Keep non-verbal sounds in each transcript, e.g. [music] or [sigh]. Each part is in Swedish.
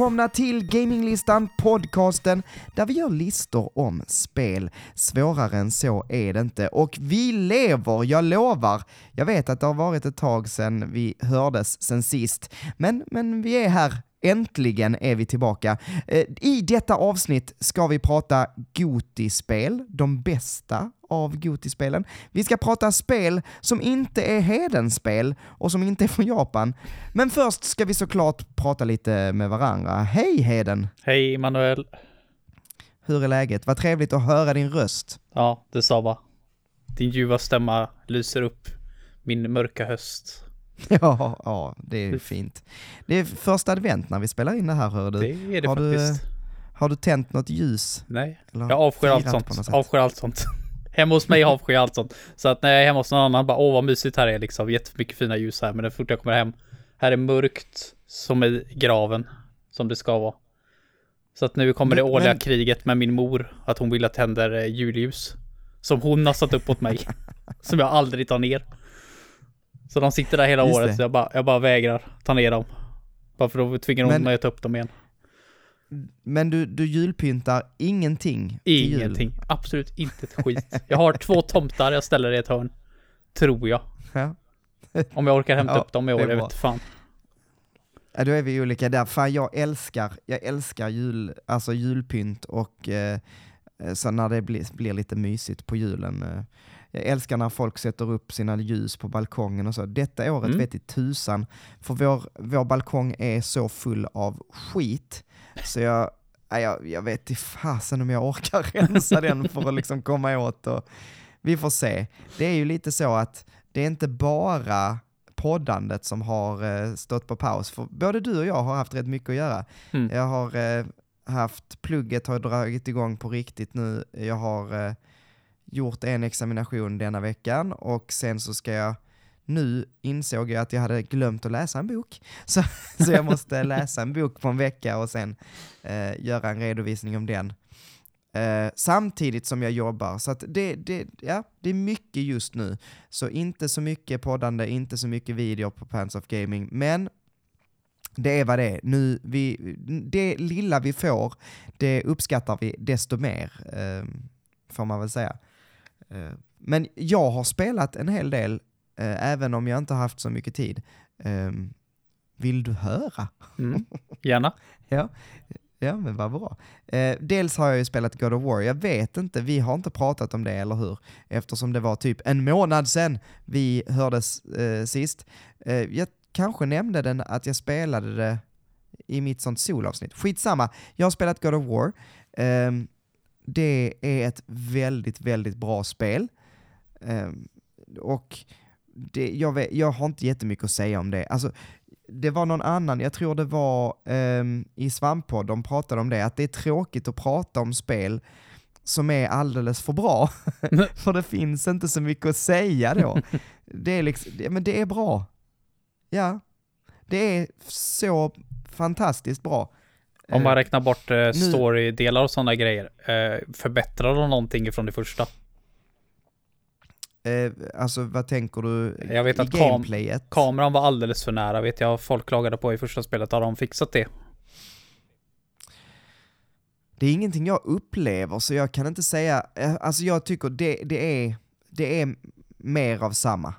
Välkomna till Gaminglistan, podcasten där vi gör listor om spel. Svårare än så är det inte. Och vi lever, jag lovar. Jag vet att det har varit ett tag sedan vi hördes sen sist, men, men vi är här Äntligen är vi tillbaka. Eh, I detta avsnitt ska vi prata Goti-spel, de bästa av Goti-spelen. Vi ska prata spel som inte är Hedenspel och som inte är från Japan. Men först ska vi såklart prata lite med varandra. Hej Heden! Hej Manuel! Hur är läget? Vad trevligt att höra din röst. Ja, detsamma. Din ljuva stämma lyser upp min mörka höst. [laughs] Ja, ja, det är fint. Det är första advent när vi spelar in det här hör du. Det är det har faktiskt. Du, har du tänt något ljus? Nej, Eller jag avskyr allt sånt. Avskyr allt sånt. [laughs] hemma hos mig avskyr jag allt sånt. Så att när jag är hemma hos någon annan bara, åh vad mysigt här är liksom. Jättemycket fina ljus här. Men det fort jag kommer hem, här är mörkt som i graven. Som det ska vara. Så att nu kommer det årliga men- kriget med min mor. Att hon vill att det händer eh, julljus. Som hon har satt upp åt mig. [laughs] som jag aldrig tar ner. Så de sitter där hela Just året. det. Så jag bara, jag bara vägrar ta ner dem. Bara för då tvingar Men- mig att ta upp dem igen. Men du, du julpyntar ingenting till jul? Ingenting. Absolut inte ett skit. Jag har två tomtar jag ställer i ett hörn. Tror jag. Ja. [laughs] Om jag orkar hämta Ja, upp dem i år, jag vet fan. Ja, då är vi olika där. Fan, jag älskar, jag älskar jul, alltså julpynt och eh, så när det blir, blir lite mysigt på julen. Eh, jag älskar när folk sätter upp sina ljus på balkongen och så. Detta året Mm. vet i tusan, för vår, vår balkong är så full av skit, så jag, jag, jag vet i fasen om jag orkar [laughs] rensa den för att liksom komma åt och vi får se. Det är ju lite så att det är inte bara poddandet som har eh, stått på paus, för både du och jag har haft rätt mycket att göra. Mm. Jag har eh, haft, plugget har dragit igång på riktigt nu, jag har eh, gjort en examination denna veckan och sen så ska jag, nu insåg jag att jag hade glömt att läsa en bok, [laughs] så, så jag måste [laughs] läsa en bok på en vecka och sen eh, göra en redovisning om den. Eh, samtidigt som jag jobbar, så det, det, ja, det är mycket just nu. Så inte så mycket poddande, inte så mycket video på Pants of Gaming, men det är vad det är. Nu, vi, det lilla vi får, det uppskattar vi desto mer, eh, får man väl säga. Eh, men jag har spelat en hel del, eh, även om jag inte har haft så mycket tid. Eh, vill du höra? Mm. [laughs] Gärna. Ja, ja men vad bra. Eh, dels har jag ju spelat God of War, jag vet inte, vi har inte pratat om det, eller hur? Eftersom det var typ en månad sedan vi hördes sist. Jag kanske nämnde den att jag spelade det i mitt sånt solavsnitt. Skitsamma, jag har spelat God of War. Ehm, det är ett väldigt, väldigt bra spel. Ehm, och det, jag, vet, jag har inte jättemycket att säga om det. Alltså, det var någon annan, jag tror det var ehm, i Svamppodd, de pratade om det, att det är tråkigt att prata om spel som är alldeles för bra. [laughs] för det finns inte så mycket att säga då. [laughs] det är liksom, det, men det är bra. Ja, det är så fantastiskt bra. Om man Eh, räknar bort eh, story-delar och sådana grejer. Eh, förbättrar de någonting från det första? eh, alltså vad tänker du Jag vet i att kam- gameplayet? Kameran var alldeles för nära, vet jag. Folk klagade på i första spelet. Har de fixat det? Det är ingenting jag upplever, så jag kan inte säga, eh, alltså jag tycker det, det, är, det är mer av samma.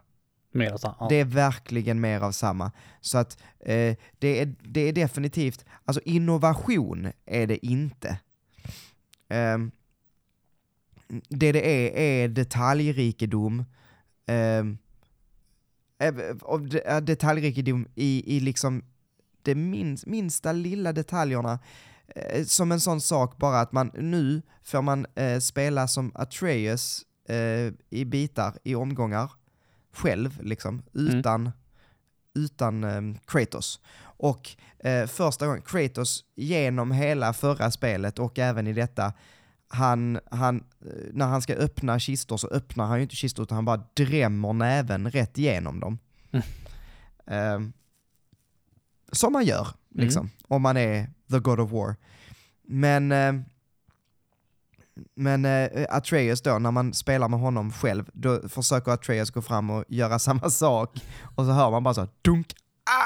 Mer så, ja. Det är verkligen mer av samma. Så att eh, det, är, det är definitivt, alltså innovation är det inte. Eh, det det är, är detaljrikedom. Ehm, eh, detaljrikedom i, i liksom de minst, minsta lilla detaljerna. Eh, som en sån sak bara att man nu får man eh, spela som Atreus eh, i bitar, i omgångar, själv liksom, utan, utan eh, Kratos. Och eh, första gången, Kratos genom hela förra spelet och även i detta, han, han, eh, när han ska öppna kistor så öppnar han ju inte kistor utan han bara drämmer näven rätt igenom dem. Mm. [laughs] Eh, som man gör, liksom, om man är the God of War. Men, eh, men eh, Atreus då, när man spelar med honom själv, då försöker Atreus gå fram och göra [laughs] samma sak. Och så hör man bara så dunk,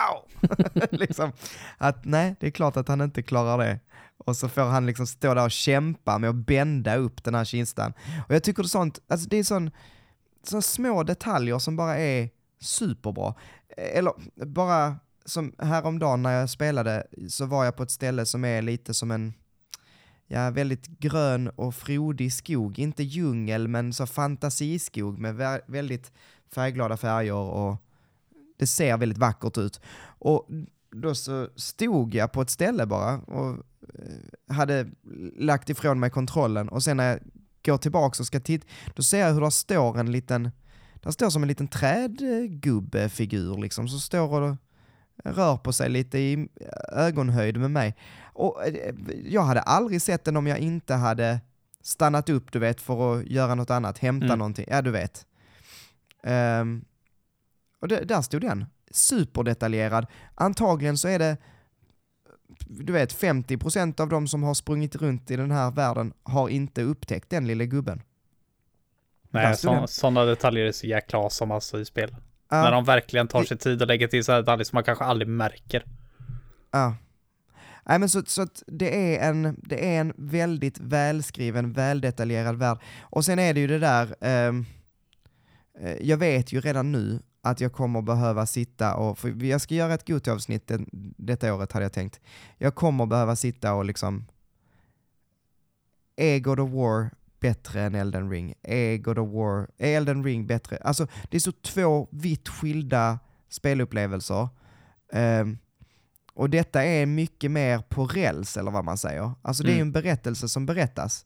au! [laughs] liksom, att nej, det är klart att han inte klarar det. Och så får han liksom stå där och kämpa med att bända upp den här kistan. Och jag tycker det är sånt, alltså det är sån, sån små detaljer som bara är superbra. Eh, eller bara som häromdagen när jag spelade så var jag på ett ställe som är lite som en, ja, väldigt grön och frodig skog. Inte djungel, men så fantasiskog med väldigt färgglada färger och det ser väldigt vackert ut. Och då så stod jag på ett ställe bara och eh, hade lagt ifrån mig kontrollen och sen när jag går tillbaka och ska titta, då ser jag hur det står en liten, där står som en liten trädgubbefigur liksom, som står och rör på sig lite i ögonhöjd med mig. Och eh, jag hade aldrig sett den om jag inte hade stannat upp, du vet, för att göra något annat, hämta mm. någonting, ja du vet. Um, och det, där stod den, superdetaljerad. Antagligen så är det, du vet, 50% av de som har sprungit runt i den här världen har inte upptäckt den lilla gubben. Nej, sådana detaljer är så jäkla awesome alltså i spel. Ja. När de verkligen tar sig tid och lägger till sådana detaljer som man kanske aldrig märker. Ja. Nej men så, så att det är, en, det är en väldigt välskriven, väldetaljerad värld. Och sen är det ju det där, ehm, eh, jag vet ju redan nu att jag kommer behöva sitta och, för jag ska göra ett Goto-avsnitt detta året hade jag tänkt. Jag kommer behöva sitta och liksom, är God of War bättre än Elden Ring? Är God of War, är Elden Ring bättre? Alltså det är så två vitt skilda spelupplevelser. Um, och detta är mycket mer på räls, eller vad man säger. Alltså det är ju mm. en berättelse som berättas.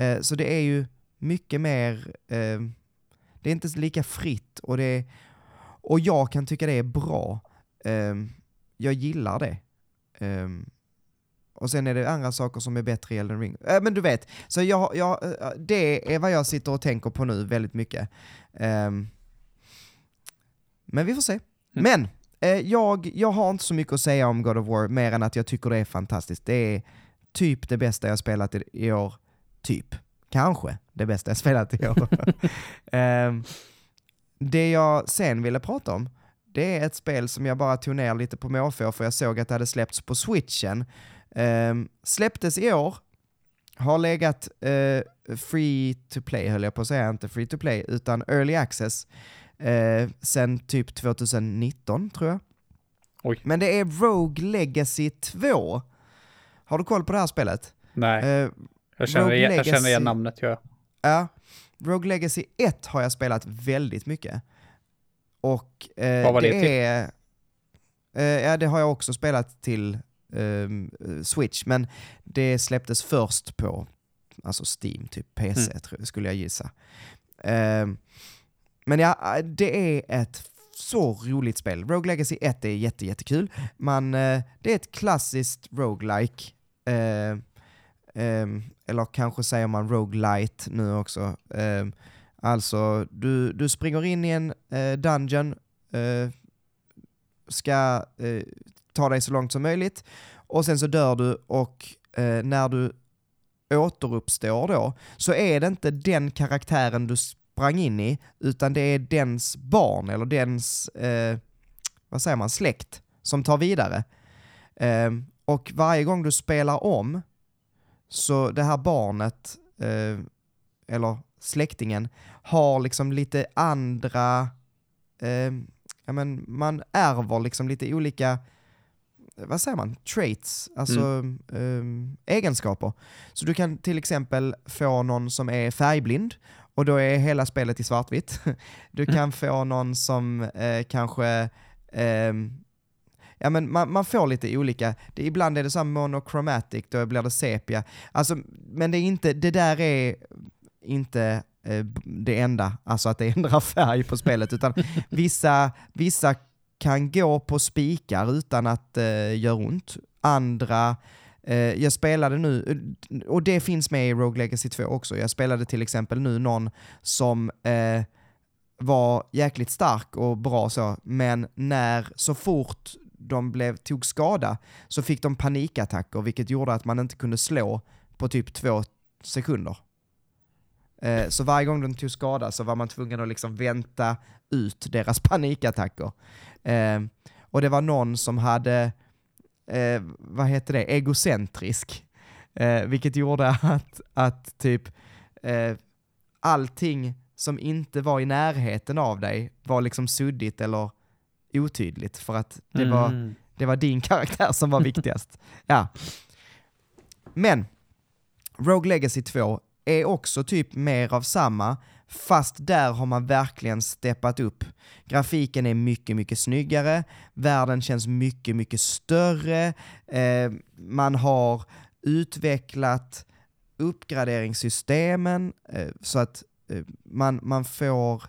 Uh, så det är ju mycket mer, uh, det är inte lika fritt och det är, och jag kan tycka det är bra. Um, jag gillar det. Um, och sen är det andra saker som är bättre i Elden Ring. Äh, men du vet, så jag, jag, äh, det är vad jag sitter och tänker på nu väldigt mycket. Men vi får se. Mm. Men, eh, jag, jag har inte så mycket att säga om God of War, mer än att jag tycker det är fantastiskt. Det är typ det bästa jag spelat i, i år. Typ. Kanske det bästa jag spelat i år. um, [laughs] det jag sen ville prata om, det är ett spel som jag bara tog ner lite på måfå för jag såg att det hade släppts på switchen. Um, släpptes i år, har legat uh, free to play, höll jag på att säga, inte free to play, utan early access uh, sen typ 2019 tror jag. Oj. Men det är Rogue Legacy 2. Har du koll på det här spelet? Nej. Uh, jag, känner, igen, jag känner igen namnet, ja. Ja. Rogue Legacy 1 har jag spelat väldigt mycket. Och eh, Vad var det, det till? Är, eh, ja, det har jag också spelat till um, Switch, men det släpptes först på alltså Steam, typ PC mm. tror, skulle jag gissa. Men ja, äh, det är ett så roligt spel. Rogue Legacy 1 är jätte, jättekul. Man, äh, det är ett klassiskt roguelike. Eh, eh, eller kanske säger man roguelite nu också. Eh, alltså, du, du springer in i en dungeon, ska ta dig så långt som möjligt och sen så dör du och eh, när du återuppstår då så är det inte den karaktären du sprang in i utan det är dens barn eller dens, eh, vad säger man, släkt som tar vidare. Eh, och varje gång du spelar om så det här barnet, eh, eller släktingen, har liksom lite andra, eh, ja men man ärver liksom lite olika vad säger man, traits, alltså mm. um, egenskaper. Så du kan till exempel få någon som är färgblind och då är hela spelet i svartvitt. [laughs] Du kan mm. få någon som eh, kanske um, ja men man, man, får lite olika, det, ibland är det så monochromatic, då blir det sepia. Alltså, men det är inte, det där är inte eh, det enda, alltså att det ändrar [laughs] färg på spelet, utan vissa, vissa kan gå på spikar utan att eh, göra ont. Andra, eh, Eh, jag spelade nu, eh, och det finns med i Rogue Legacy 2 också, jag spelade till exempel nu någon som eh, var jäkligt stark och bra så, men när, så fort de blev, tog skada så fick de panikattacker, vilket gjorde att man inte kunde slå på typ två sekunder. Eh, så varje gång de tog skada så var man tvungen att liksom vänta ut deras [laughs] panikattacker. Eh, och det var någon som hade, eh, vad heter det, egocentrisk. Eh, vilket gjorde att, att typ eh, allting som inte var i närheten av dig var liksom suddigt eller otydligt för att det, Mm. var, det var din karaktär som var viktigast. [laughs] ja. Men Rogue Legacy 2 är också typ mer av samma, fast där har man verkligen steppat upp. Grafiken är mycket, mycket snyggare, världen känns mycket, mycket större, eh, man har utvecklat uppgraderingssystemen eh, så att eh, man, man får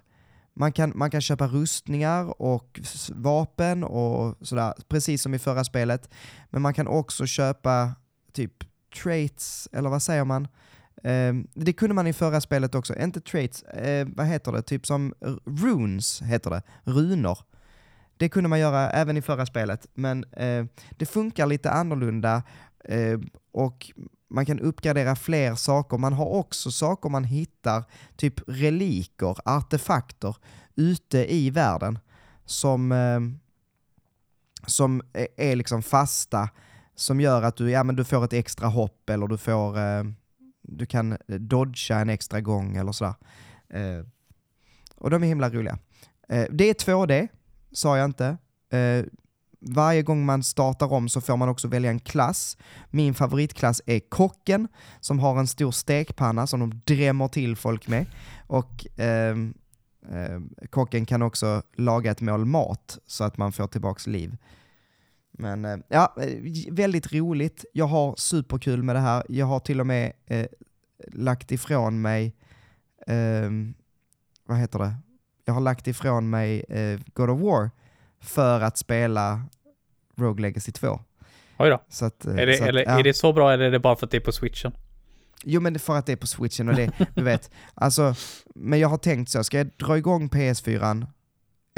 man kan, man kan köpa rustningar och vapen och sådär, precis som i förra spelet. Men man kan också köpa typ traits, eller vad säger man? Eh, det kunde man i förra spelet också, inte traits, eh, vad heter det? Typ som runes heter det, runor. Det kunde man göra även i förra spelet, men eh, det funkar lite annorlunda eh, och man kan uppgradera fler saker. Man har också saker man hittar, typ reliker, artefakter, ute i världen som, eh, som är, är liksom fasta, som gör att du, ja, men du får ett extra hopp eller du får eh, du kan dodga en extra gång eller sådär. Eh, och de är himla roliga. Eh, det är 2D, sa jag inte. Eh, varje gång man startar om så får man också välja en klass. Min favoritklass är kocken, som har en stor stekpanna som de drämmer till folk med. Och ehm, ehm, kocken kan också laga ett mål mat så att man får tillbaks liv. Men eh, ja, eh, väldigt roligt. Jag har superkul med det här. Jag har till och med eh, lagt ifrån mig, ehm, vad heter det? Jag har lagt ifrån mig eh, God of War för att spela Rogue Legacy 2. Oj då. Så att, eh, Är det, så att, eller, ja. är det så bra eller är det bara för att det är på switchen? Jo men det är för att det är på switchen och det, du vet. [laughs] Alltså, men jag har tänkt så, ska jag dra igång PS4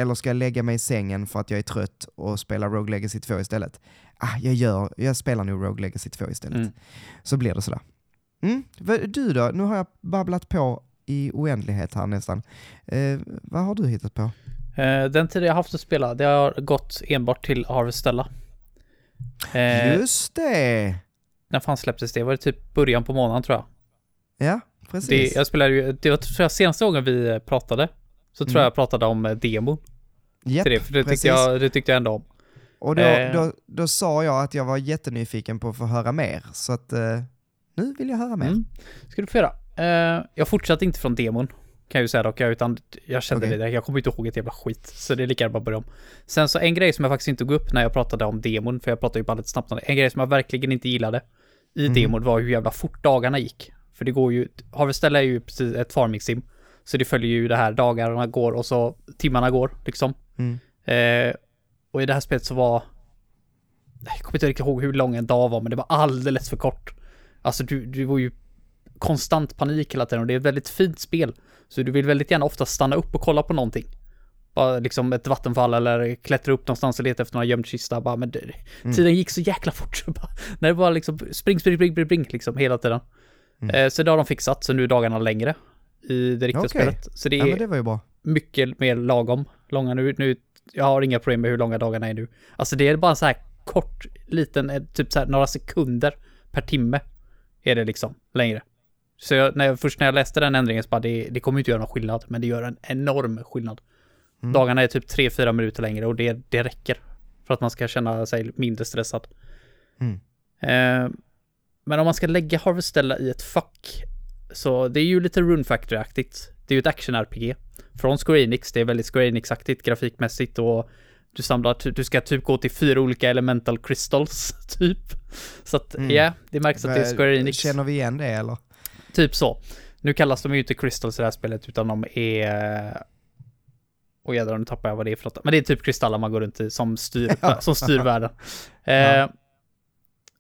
eller ska jag lägga mig i sängen för att jag är trött och spela Rogue Legacy 2 istället? Ah, jag, gör, jag spelar nog Rogue Legacy 2 istället. Mm. Så blir det sådär. Mm. Du då? Nu har jag babblat på i oändlighet här nästan. Eh, vad har du hittat på? Eh, den tid jag haft att spela, det har gått enbart till Harvestella. Eh, Just det! när fan släpptes det? Var det typ början på månaden tror jag? Ja, precis. Det, jag spelade ju, det var tror jag senaste gången vi pratade. Så tror Mm. jag jag pratade om eh, demon Japp, till det, för det tyckte, jag, det tyckte jag ändå om. Och då, Eh. då, då sa jag att jag var jättenyfiken på att få höra mer, så att eh, nu vill jag höra mer. Mm. Ska du få göra. Eh, jag fortsatte inte från demon, kan jag ju säga dock, utan jag kände Okej. det där. Jag kommer inte ihåg ett jävla skit, så det är lika gärna bara börja om. Sen så en grej som jag faktiskt inte tog upp när jag pratade om demon, för jag pratade ju bara lite snabbt om det. En grej som jag verkligen inte gillade i Mhm. demon var hur jävla fort dagarna gick. För det går ju, Harvestella är ju precis ett farming sim. Så det följer ju det här, dagarna går och så timmarna går liksom. Mm. Eh, och i det här spelet så var... Jag kommer inte riktigt ihåg hur lång en dag var, men det var alldeles för kort. Alltså du, du var ju konstant panik hela tiden och det är ett väldigt fint spel. Så du vill väldigt gärna ofta stanna upp och kolla på någonting. Bara liksom ett vattenfall eller klättra upp någonstans och leta efter någon gömd kista. Bara, men det, Mm. tiden gick så jäkla fort. Så bara, [laughs] när det var liksom spring, spring, spring, spring, spring liksom hela tiden. Mm. Eh, så det har de fixat, så nu är dagarna längre i det riktiga Okej. spelet. Så det Ja, är men det mycket mer lagom långa nu. nu. Jag har inga problem med hur långa dagarna är nu. Alltså det är bara så här kort, liten, eh, typ så här några sekunder per timme är det liksom längre. Så jag, när jag, först när jag läste den ändringen så bara, det, det kommer inte göra någon skillnad, men det gör en enorm skillnad. Mm. Dagarna är typ 3-4 minuter längre och det, det räcker för att man ska känna sig mindre stressad. Mm. Eh, men om man ska lägga Harvestella i ett fack, så det är ju lite Rune Factory-aktigt. Det är ju ett action-RPG från Square Enix. Det är väldigt Square Enix-aktigt grafikmässigt och du samlar, du ska typ gå till fyra olika elemental crystals, [laughs] typ. Så att, ja, Mm. det märks att det är Square Enix. Känner vi igen det eller? Typ så. Nu kallas de ju inte crystals i det här spelet, utan de är... Och jädrar, nu tappar jag vad det är för något. Men det är typ kristaller man går runt i som styr, [laughs] [laughs] som styr världen. Eh, Ja.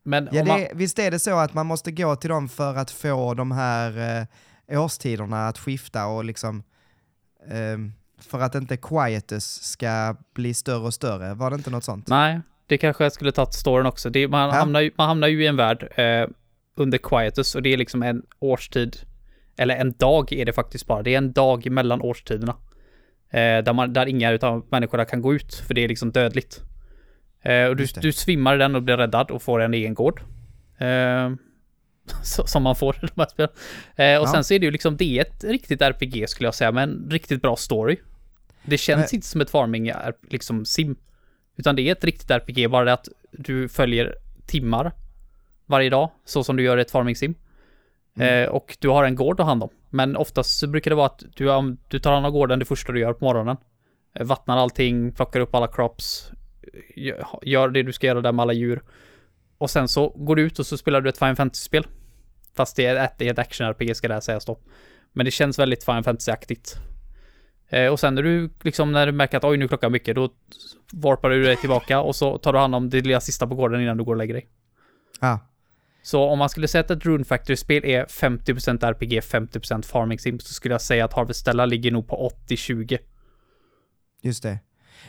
Men Ja, man, det, visst är det så att man måste gå till dem för att få de här eh, årstiderna att skifta och liksom ehm, för att inte quietus ska bli större och större. Var det inte något sånt? Nej, det kanske jag skulle tagit storyn också. Det, man, Ja. hamnar ju, man hamnar ju i en värld eh, under quietus och det är liksom en årstid, eller en dag är det faktiskt bara. Det är en dag mellan årstiderna. Eh, där, man, där inga utav människorna kan gå ut, för det är liksom dödligt. Eh, och du, du svimmar den och blir räddad och får en egen gård. [laughs] Som man får i [laughs] de här spelen. Eh, och Ja. sen så är det ju liksom, det är ett riktigt RPG skulle jag säga, med en riktigt bra story. Det känns Men- inte som ett farming, liksom sim. Utan det är ett riktigt RPG, bara det att du följer timmar varje dag, så som du gör i ett farming sim. Mm. Eh, och du har en gård att hand om. Men oftast så brukar det vara att du, du tar hand om gården det första du gör på morgonen. Eh, vattnar allting, plockar upp alla crops, gör, gör det du ska göra där med alla djur. Och sen så går du ut och så spelar du ett Final Fantasy-spel. Fast det är ett, ett action-RPG ska det här sägas då. Men det känns väldigt Final Fantasy-aktigt. Eh, och sen när du liksom, när du märker att oj nu är klockan mycket, då varpar du dig tillbaka och så tar du hand om det lilla sista på gården innan du går och lägger dig. Ja, Så om man skulle säga att ett Rune Factory-spel är 50% RPG, 50% Farming Sim, så skulle jag säga att Harvestella ligger nog på 80-20. just det.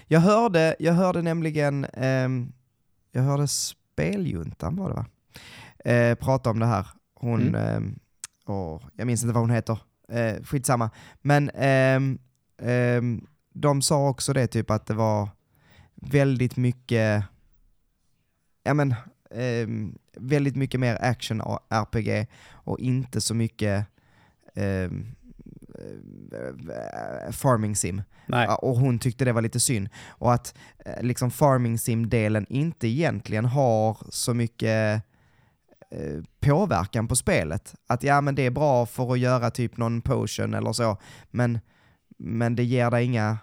Jag hörde, jag hörde nämligen, ehm, jag hörde Speljuntan var det va? Eh, prata om det här. Hon, Mm. ehm, åh, jag minns inte vad hon heter, eh, skitsamma. Men ehm, ehm, de sa också det typ att det var väldigt mycket, ja men, ehm, väldigt mycket mer action och RPG och inte så mycket eh, farming sim. Nej, och hon tyckte det var lite synd. Och att eh, liksom farming sim-delen inte egentligen har så mycket eh, påverkan på spelet. Att ja, men det är bra för att göra typ någon potion eller så, men, men det ger dig inga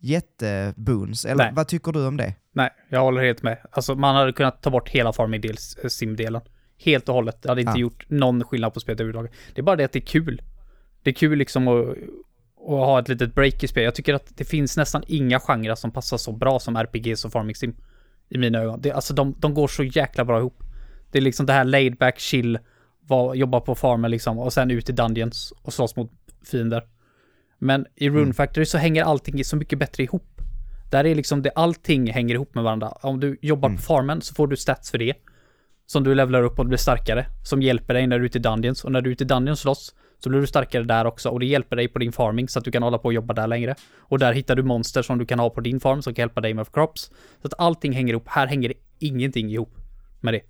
jätteboons. Eller Nej. vad tycker du om det? nej, jag håller helt med. Alltså man hade kunnat ta bort hela Farming Sim-delen. Helt och hållet. Det hade inte Ja. gjort någon skillnad på spelet överhuvudtaget. Det är bara det att det är kul. Det är kul liksom att, att ha ett litet break i spel. Jag tycker att det finns nästan inga genrer som passar så bra som RPGs och Farming Sim. I mina ögon. Det, alltså de, de går så jäkla bra ihop. Det är liksom det här laid back, chill, var, jobba på farmen liksom och sen ut i dungeons och slåss mot fiender. Men i Rune Mm. Factory så hänger allting så mycket bättre ihop. Där är liksom det, allting hänger ihop med varandra. Om du jobbar Mm. på farmen så får du stats för det. Som du levlar upp och blir starkare. Som hjälper dig när du är ute i Dungeons. Och när du är ute i Dungeons slåss så blir du starkare där också. Och det hjälper dig på din farming så att du kan hålla på och jobba där längre. Och där hittar du monster som du kan ha på din farm som kan hjälpa dig med crops. Så att allting hänger ihop. Här hänger det ingenting ihop med det.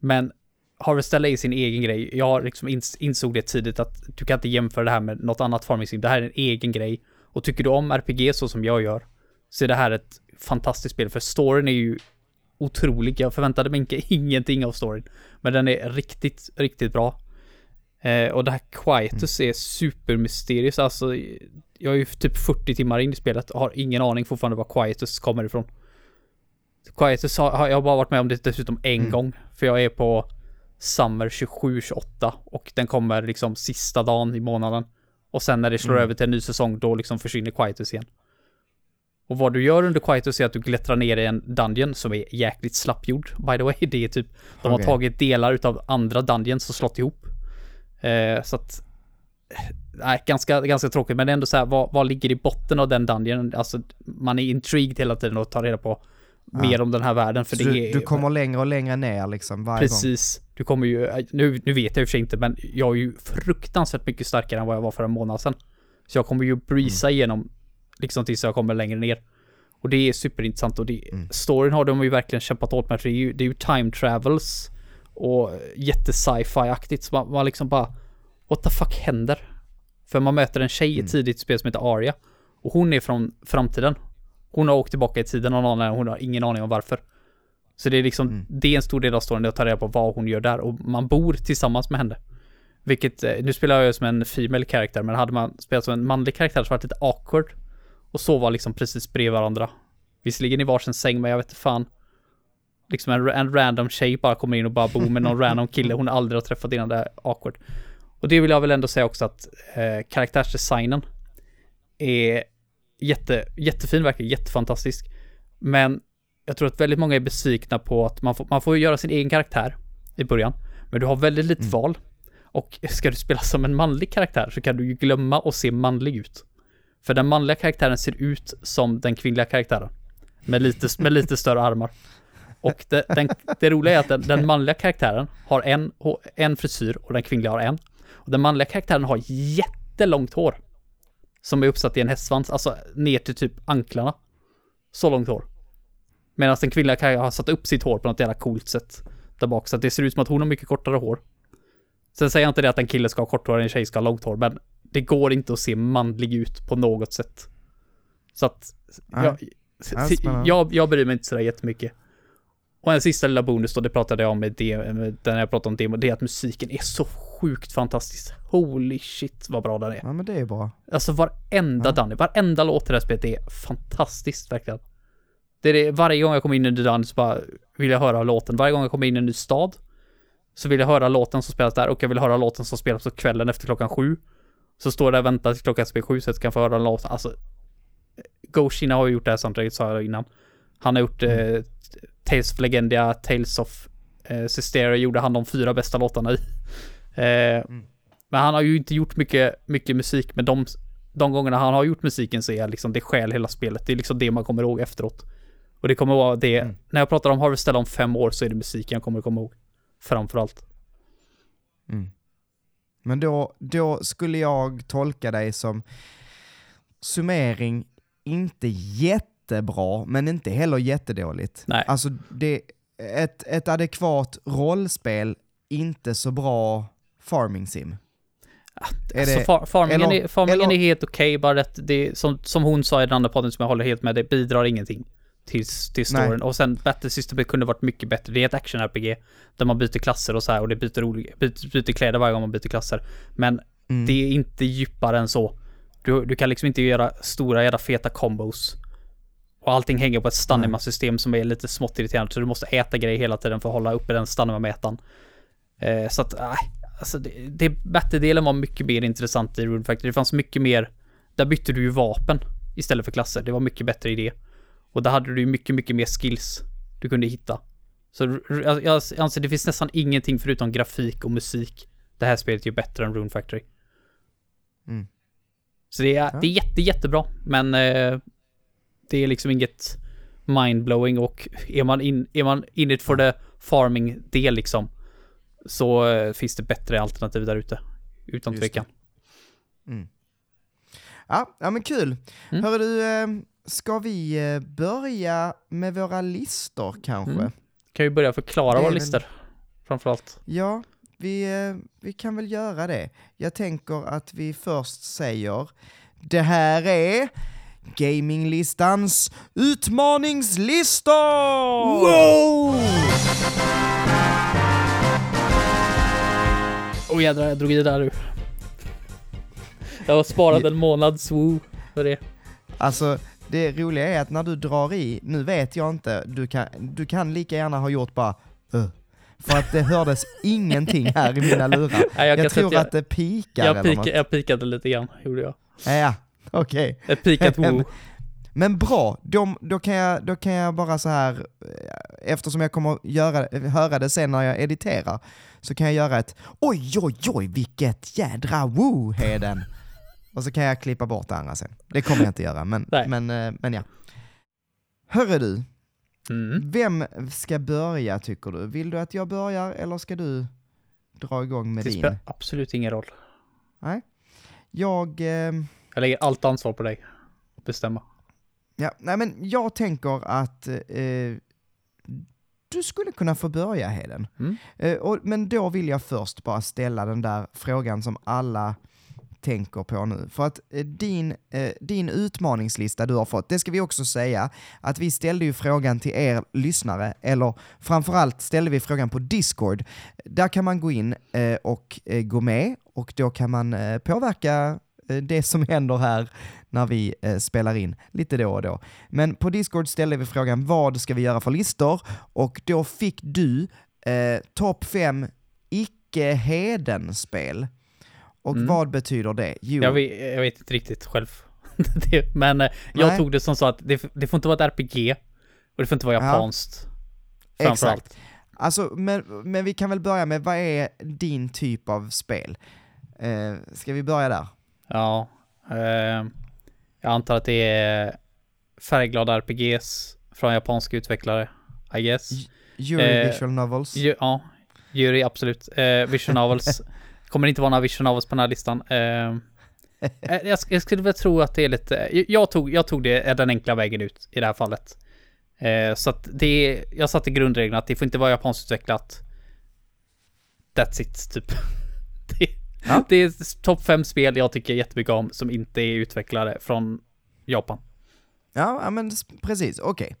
Men Harvestella är sin egen grej. Jag liksom insåg det tidigt att du kan inte jämföra det här med något annat farming. Det här är en egen grej. Och tycker du om RPG så som jag gör så är det här ett fantastiskt spel. För storyn är ju otrolig. Jag förväntade mig inte [laughs] ingenting av storyn. Men den är riktigt, riktigt bra. Eh, och det här Quietus är supermysterious. Alltså, jag är ju typ 40 timmar in i spelet och har ingen aning fortfarande var Quietus kommer ifrån. Quietus har, jag har bara varit med om det dessutom en Mm. gång. För jag är på Summer 27-28 och den kommer liksom sista dagen i månaden. Och sen när det slår Mm. över till en ny säsong då liksom försvinner Quietus igen. Och vad du gör under Quietus är att du klättrar ner i en dungeon som är jäkligt slappgjord. By the way, [laughs] det är typ, de har tagit delar utav andra dungeons och slått ihop. Eh, så att, nej, ganska, ganska tråkigt, men ändå så här, vad, vad ligger i botten av den dungeon? Alltså, man är intrigued hela tiden och tar reda på mer om den här världen, för Så det du, är... du kommer längre och längre ner liksom varje gång? Precis. Du kommer ju, nu, nu vet jag i och för sig inte, men jag är ju fruktansvärt mycket starkare än vad jag var för en månad sedan. Så jag kommer ju breeza Mm. igenom, liksom tills jag kommer längre ner. Och det är superintressant och det, Mm. storyn har de ju verkligen kämpat åt med, för det är ju, det är ju time travels och jätte sci-fi-aktigt, så man, man liksom bara, what the fuck händer? För man möter en tjej i Mm. ett tidigt spel som heter Arya, och hon är från framtiden. Hon har åkt tillbaka i tiden annan, hon har ingen aning om varför. Så det är liksom, Mm. det är en stor del av storyn, att ta reda på vad hon gör där och man bor tillsammans med henne. Vilket, eh, nu spelar jag ju som en female karaktär, men hade man spelat som en manlig karaktär så var det lite awkward. Och sova liksom precis bredvid varandra. Visserligen i varsin säng, men jag vet inte fan. Liksom en, en random tjej bara kommer in och bara bor med någon random kille hon aldrig har träffat innan, det är awkward. Och det vill jag väl ändå säga också att eh, karaktärsdesignen är jätte, jättefin, verkligen jättefantastisk. Men jag tror att väldigt många är besvikna på att man får, man får göra sin egen karaktär i början. Men du har väldigt lite Mm. val. Och ska du spela som en manlig karaktär så kan du ju glömma att se manlig ut. För den manliga karaktären ser ut som den kvinnliga karaktären. Med lite, med lite större armar. Och det, den, det roliga är att den, den manliga karaktären har en, en frisyr och den kvinnliga har en. Och den manliga karaktären har jättelångt hår. Som är uppsatt i en hästsvans, alltså ner till typ anklarna. Så långt hår. Medan den kvinnliga karaktären har satt upp sitt hår på något jävla coolt sätt. Där bak, så att det ser ut som att hon har mycket kortare hår. Sen säger jag inte det att en kille ska ha kort hår och en tjej ska ha långt hår, men det går inte att se manlig ut på något sätt. Så att, jag, jag, jag bryr mig inte sådär jättemycket. Och en sista lilla bonus då, det pratade jag om med, det, den jag pratade om demo, det är att musiken är så sjukt fantastisk. Holy shit vad bra den är. Ja men det är bra. Alltså varenda Ja. Dunny, varenda låt i det här spelet är fantastiskt verkligen. Det är det, varje gång jag kommer in i en Dunny så bara vill jag höra låten. Varje gång jag kommer in i en ny stad så vill jag höra låten som spelas där och jag vill höra låten som spelas på kvällen efter klockan sju. Så står jag där och väntar till klockan bli sju så att jag kan få höra låten. Alltså, Goshina har ju gjort det här soundtracket sa jag innan. Han har gjort eh, Tales of Legendia, Tales of eh, Systeria gjorde han de fyra bästa låtarna i. Eh, Men han har ju inte gjort mycket, mycket musik, men de, de gångerna han har gjort musiken så är liksom det skäl hela spelet. Det är liksom det man kommer ihåg efteråt. Och det kommer vara det, Mm. när jag pratar om Harvestella om fem år så är det musiken jag kommer komma ihåg. Framförallt. Mm. Men då, då skulle jag tolka dig som summering, inte jättebra, men inte heller jättedåligt. Nej. Alltså, det, ett, ett adekvat rollspel, inte så bra farming sim. Är Alltså det- far, farmingen, eller- är, farmingen eller- är helt okej, bara att det, som, som hon sa i den andra podden som jag håller helt med, det bidrar ingenting till, till storyn. Och sen Battle Systemet kunde varit mycket bättre. Det är ett action-RPG där man byter klasser och så här och det byter, olika, byter, byter kläder varje gång man byter klasser. Men Mm. det är inte djupare än så. Du, du kan liksom inte göra stora jävla feta combos. Och allting hänger på ett stamina-system som är lite smått irriterande, så du måste äta grejer hela tiden för att hålla uppe den stamina-mätaren. Eh, så att, nej, alltså det, det battle-delen var mycket mer intressant i Rune Factory. Det fanns mycket mer, där bytte du ju vapen istället för klasser. Det var mycket bättre idé. Och där hade du ju mycket, mycket mer skills du kunde hitta. Så jag anser det finns nästan ingenting förutom grafik och musik. Det här spelet är ju bättre än Rune Factory. Mm. Så det är, Ja. det är jätte, jättebra, men eh, det är liksom inget mindblowing och är man in, är man in it for the farming del liksom så eh, finns det bättre alternativ där ute. Utan Just tvekan. Mm. Ja, ja men kul. Mm. Hörru du, eh, ska vi eh, börja med våra listor kanske? Mm. Kan vi börja förklara våra väl- listor? Framförallt. Ja, vi, vi kan väl göra det. Jag tänker att vi först säger det här är Gaminglistans utmaningslistor! Wow! Åh jädrar, jag drog i där nu. Jag har sparat en månads woo för det. Alltså, det roliga är att när du drar i, nu vet jag inte, du kan, du kan lika gärna ha gjort bara uh, för att det hördes [laughs] ingenting här i mina lurar. Nej, Jag, kan tror att det pikar jag, pika, jag pikade lite grann, gjorde jag. Ja, [laughs] okej. Ett pikat woo. Men bra, då, då, kan jag, då kan jag bara så här, eftersom jag kommer göra, höra det sen när jag editerar, så kan jag göra ett oj, oj, oj, vilket jädra woo, Heden. Och så kan jag klippa bort det andra sen. Det kommer jag inte göra, men, [laughs] Nej. men, eh, men ja. Hörru du, Mm. vem ska börja tycker du? Vill du att jag börjar eller ska du dra igång med Det din? spelar absolut ingen roll. Nej. Jag... Eh, Jag lägger allt ansvar på dig. att Bestämma. Ja, nej men jag tänker att eh, du skulle kunna få börja Heden. Mm. Eh, och, men då vill jag först bara ställa den där frågan som alla tänker på nu. För att eh, din, eh, din utmaningslista du har fått, det ska vi också säga, att vi ställde ju frågan till er lyssnare, eller framförallt ställde vi frågan på Discord. Där kan man gå in eh, och eh, gå med och då kan man eh, påverka det som händer här när vi eh, spelar in lite då och då. Men på Discord ställde vi frågan vad ska vi göra för listor? Och då fick du eh, topp fem icke-heden-spel. Och Mm. vad betyder det? Jo, Jag vet, jag vet inte riktigt själv. [laughs] det, men eh, jag Nej. tog det som så att det, det får inte vara ett RPG. Och det får inte vara Ja. japanskt. Framförallt. exakt. Alltså, men, men vi kan väl börja med, vad är din typ av spel? Eh, ska vi börja där? Ja. Eh, jag antar att det är färgglada RPGs från japanska utvecklare. I guess. Euro Eh, Visual Novels? Ju, ja, jury absolut. Eh, Vision Novels. [laughs] Kommer inte vara några Vision Novels på den här listan. Eh, eh, jag, jag skulle väl tro att det är lite... Jag tog, jag tog det den enkla vägen ut i det här fallet. Eh, så att det jag satte grundregeln att det får inte vara japansutvecklat. That's it, typ. Det, Ja. det är topp fem spel jag tycker jättemycket om som inte är utvecklare från Japan. Ja, men precis, okej.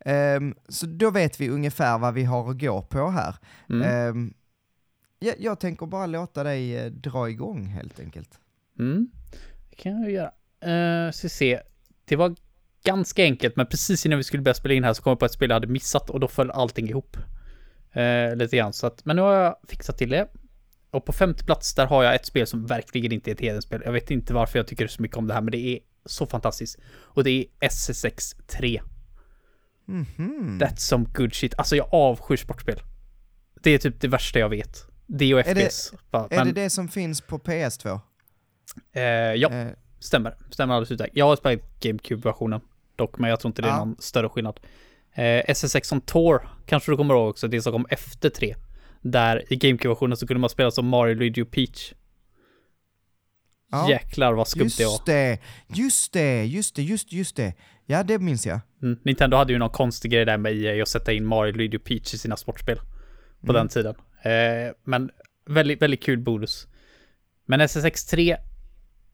Ehm, så då vet vi ungefär vad vi har att gå på här. Mm. Ehm, jag, jag tänker bara låta dig eh, dra igång helt enkelt. Mm. Det kan jag göra. Uh, så se. Det var ganska enkelt, men precis innan vi skulle börja spela in här så kom jag på ett spel jag hade missat och då föll allting ihop. Uh, lite grann. Så att, men nu har jag fixat till det. Och på femte plats där har jag ett spel som verkligen inte är ett hedenspel. Jag vet inte varför jag tycker så mycket om det här, men det är så fantastiskt. Och det är SSX 3. Mhm. That's some good shit. Alltså jag avskyr sportspel. Det är typ det värsta jag vet. Det och Är det- FPS. Bara, Är men, det det som finns på PS2? eh, ja. Eh, Stämmer, stämmer alldeles utmärkt. Jag har spelat GameCube-versionen dock, men jag tror inte det är Ja. någon större skillnad. Eh, SSX on Tour kanske du kommer ihåg också, det som kom efter 3. Där i GameCube-versionen så kunde man spela som Mario, Luigi och Peach. ja. Jäklar vad skumt det var. Just det, just det, just det, just, just det. Ja, det minns jag. Mm. Nintendo hade ju någon konstig grej där med EA att sätta in Mario, Luigi och Peach i sina sportspel. På Mm. den tiden. Eh, men väldigt, väldigt kul bonus. Men SSX 3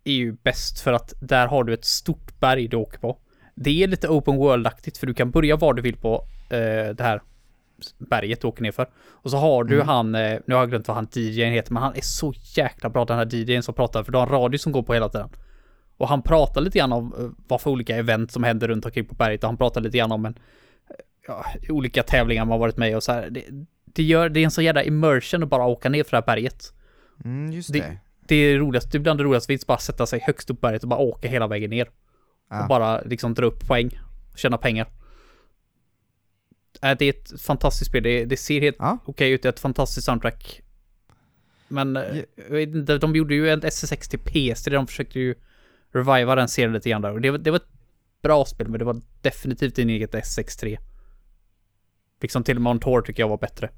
är ju bäst för att där har du ett stort berg du åker på. Det är lite open world-aktigt för du kan börja var du vill på eh, det här berget du åker ner för. Och så har du Mm. han, eh, nu har jag glömt vad han DJn heter, men han är så jäkla bra den här DJn som pratar, för du har en radio som går på hela tiden. Och han pratar lite grann om eh, vad för olika event som händer runt omkring på berget och han pratar lite grann om en, ja, olika tävlingar man varit med i och så här. Det, det, gör, det är en så jävla immersion att bara åka ner för det här berget. Mm, just Det- det. Det är roligast, det är bland det roligaste finns bara sätta sig högst upp på berget och bara åka hela vägen ner. Ja. Och bara liksom dra upp poäng. Och tjäna pengar. Äh, det är ett fantastiskt spel. Det, det ser helt Ja. okej ut. Det är ett fantastiskt soundtrack. Men eh, Ja. de gjorde ju en SSX till PS3. De försökte ju reviva den serien lite grann där. Och det, var- det var ett bra spel, men det var definitivt inte inget SSX3. Liksom till och med On Tour tycker jag var bättre.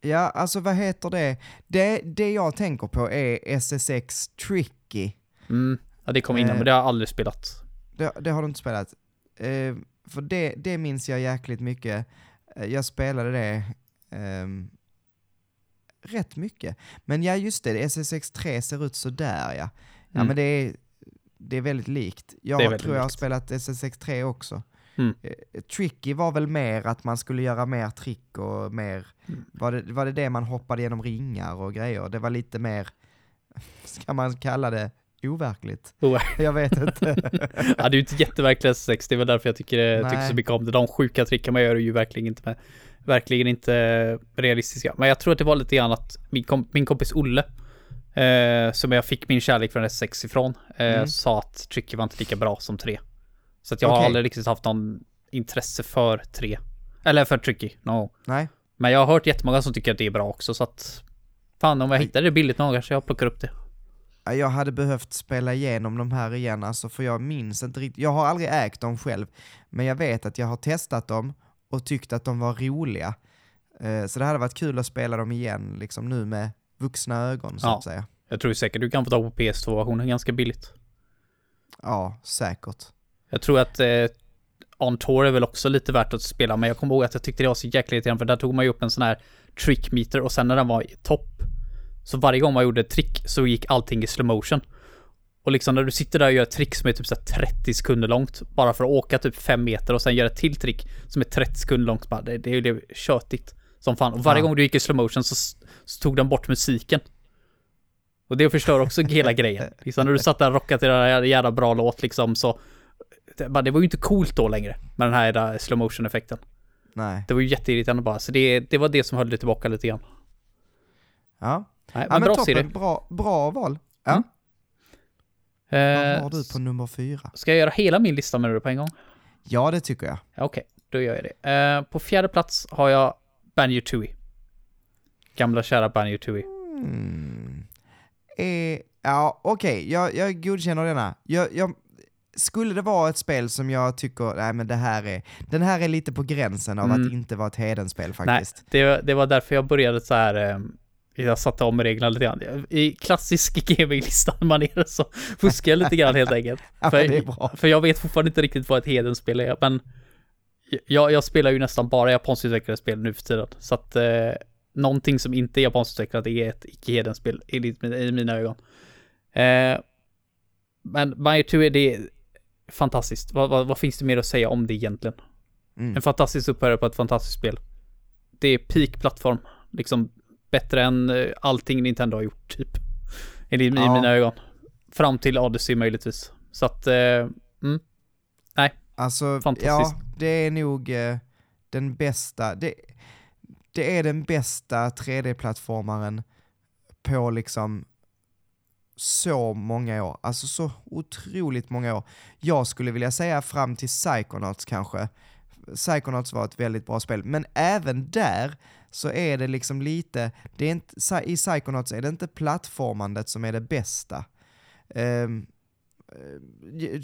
Ja, alltså vad heter det? det? Det jag tänker på är SSX Tricky. Mm. Ja, det kom innan, Eh. men det har jag aldrig spelat. Det, det har du inte spelat. Eh, för det, det minns jag jäkligt mycket. Eh, jag spelade det ehm, rätt mycket. Men ja, just det, SSX 3 ser ut så där ja. Ja, Mm. men det är, det är väldigt likt. Jag väldigt tror jag har likt. spelat SSX 3 också. Mm. Eh, Tricky var väl mer att man skulle göra mer trick och mer, Mm. var, det, var det det man hoppade genom ringar och grejer? Det var lite mer, [laughs] ska man kalla det overkligt? Oh. [laughs] Jag vet inte. Ja, det är ju inte jätteverkligt SSX, det är väl därför jag tycker, eh, tycker så mycket om det. De sjuka tricken man gör är ju verkligen inte med, verkligen inte eh, realistiska. Men jag tror att det var lite grann att min, kom, min kompis Olle, eh, som jag fick min kärlek från SSX ifrån, eh, Mm. sa att Tricky var inte lika bra som 3. Så att jag har Okej. aldrig riktigt haft någon intresse för 3. Eller för Tricky, no. Nej. Men jag har hört jättemånga som tycker att det är bra också, så att Fan, om jag hittar det billigt någon kanske jag plockar upp det. Ja, Jag hade behövt spela igenom de här igen, alltså, för jag minns inte riktigt. Jag har aldrig ägt dem själv, men jag vet att jag har testat dem och tyckt att de var roliga. Eh, Så det hade varit kul att spela dem igen, liksom nu med vuxna ögon så Ja. att säga. Jag tror säkert du kan få tag på PS2-versionen ganska billigt. Ja, säkert. Jag tror att eh, On Tour är väl också lite värt att spela, men jag kommer ihåg att jag tyckte det var så jäkla irriterande, för där tog man ju upp en sån här trick meter och sen när den var i topp, så varje gång man gjorde ett trick så gick allting i slow motion. Och liksom när du sitter där och gör ett trick som är typ så här 30 sekunder långt, bara för att åka typ 5 meter och sen göra ett till trick som är 30 sekunder långt, bara, det, det är ju det tjötigt som fan. Och varje gång du gick i slow motion så, så tog den bort musiken. Och det förstör också hela grejen. [laughs] Liksom när du satt där och rockade till den här jävla bra låt liksom så det, bara, det var ju inte coolt då längre med den här där slow motion effekten. Nej. Det var ju jätteirriterande bara, så det, det var det som höll det tillbaka lite grann. Ja, Nej, ja men bra serie. Bra, bra val. Ja. Mm. Vad Eh, har du på nummer fyra? ska jag göra hela min lista med det på en gång? Ja, det tycker jag. Ja, Okej, då gör jag det. Eh, på fjärde plats har jag Banjo Tooie. Gamla kära Banjo Tooie. Mm. Eh, ja, okej, jag, jag godkänner denna. Jag, jag, skulle det vara ett spel som jag tycker, nej men det här är, den här är lite på gränsen av Mm. att inte vara ett hedenspel Nej, faktiskt. det, det var därför jag började så här. Jag satte om reglerna lite grann. I klassisk [laughs] gaming-listan-manér så fuskar jag lite grann helt enkelt. [laughs] Ja, för, för jag vet fortfarande inte riktigt vad ett hedenspel är, men jag, jag spelar ju nästan bara japansk-utvecklade spel nu för tiden. Så att eh, någonting som inte är japansk-utvecklat är ett icke-hedenspel i, i mina ögon. Eh, men Mario 2 är det fantastiskt. Vad, vad, vad, finns det mer att säga om det egentligen? Mm. En fantastisk upphörare på ett fantastiskt spel. Det är peak-plattform. Liksom bättre än eh, allting Nintendo har gjort, typ. I, i ja. mina ögon. Fram till Odyssey möjligtvis. Så att, eh, mm. Nej. Alltså, ja, det är nog eh, den bästa. Det, det är den bästa 3D-plattformaren på liksom så många år, alltså så otroligt många år. Jag skulle vilja säga fram till Psychonauts kanske. Psychonauts var ett väldigt bra spel, men även där så är det liksom lite, det är inte, i Psychonauts är det inte plattformandet som är det bästa. Um,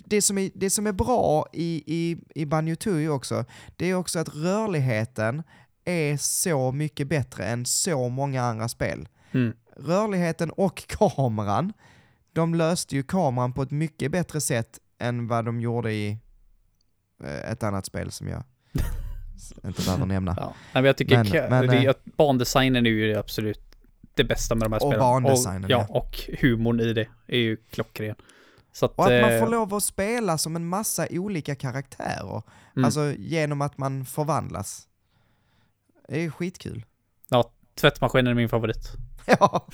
det som, är, det som är bra i, i, i Banjo också, det är också att rörligheten är så mycket bättre än så många andra spel. Mm. Rörligheten och [laughs] kameran, de löste ju kameran på ett mycket bättre sätt än vad de gjorde i eh, ett annat spel som jag inte behöver nämna. Ja. men jag tycker men, men, det, äh, bandesignen är ju absolut det bästa med de här spelen. Och bandesignen, och, ja. Och humorn i det är ju klockren. Att, och att man får eh, lov att spela som en massa olika karaktärer. Mm. Alltså genom att man förvandlas. Det är skitkul. Ja, tvättmaskinen är min favorit. [laughs] Ja.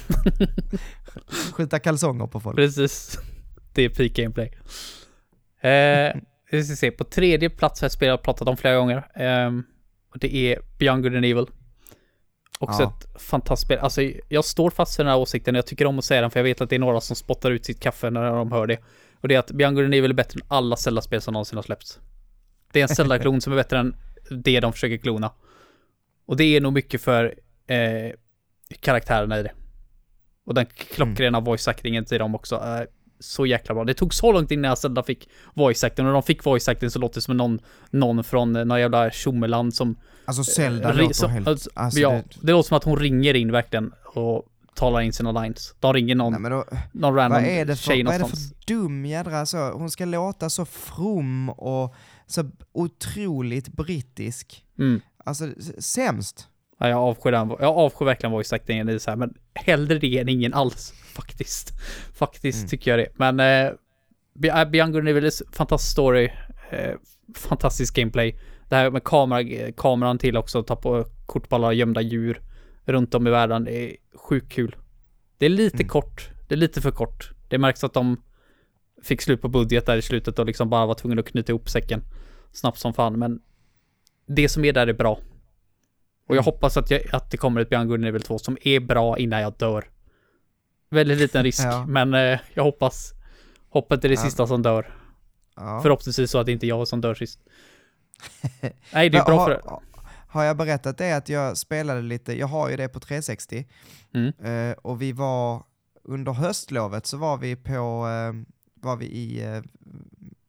[laughs] Skjuta kalsonger på folk. Precis. Det är peak gameplay. Eh, vi ska se, på tredje plats har jag spelat och pratat om flera gånger. Eh, och det är Beyond Good and Evil. Också ja. ett fantastiskt spel. Alltså, jag står fast för den här åsikten. Jag tycker om att säga den, för jag vet att det är några som spottar ut sitt kaffe när de hör det. Och det är att Beyond Good and Evil är bättre än alla Zelda-spel som någonsin har släppts. Det är en Zelda-klon som är bättre än det de försöker klona. Och det är nog mycket för eh, karaktärerna i det. Och den klockrena mm. voice-actingen till dem också är så jäkla bra. Det tog så långt innan Zelda fick voice-acting. Och när de fick voice-acting så låter det som någon, någon från eh, någon jävla tjommeland som... Alltså Zelda eh, låter som, helt... Alltså, alltså ja, det... det låter som att hon ringer in verkligen och talar in sina lines. De ringer någon, Nej, då, någon random vad är det för, tjej Vad är det för dum jädra så, hon ska låta så from och så otroligt brittisk. Mm. Alltså sämst. Ja, jag avskyr den. Jag avskyr verkligen voice actingen i så här, men hellre det än ingen alls. Faktiskt. Faktiskt mm. tycker jag det. Men eh, Beyond Good Evil fantastisk story. Eh, fantastisk gameplay. Det här med kamera, kameran till också, ta på kort på alla gömda djur runt om i världen. Det är sjukt kul. Det är lite mm. kort. Det är lite för kort. Det märks att de fick slut på budget där i slutet och liksom bara var tvungna att knyta ihop säcken snabbt som fan. Men det som är där är bra. Och jag hoppas att, jag, att det kommer ett Beyond Good Evil 2 som är bra innan jag dör. Väldigt liten risk, ja. men eh, jag hoppas. Hoppet är det ja. sista som dör. Ja. Förhoppningsvis så att det inte är jag som dör sist. [laughs] Nej, det är bra har, för... Har jag berättat det att jag spelade lite, jag har ju det på 360, mm. eh, och vi var, under höstlovet så var vi på, eh, var vi i, eh,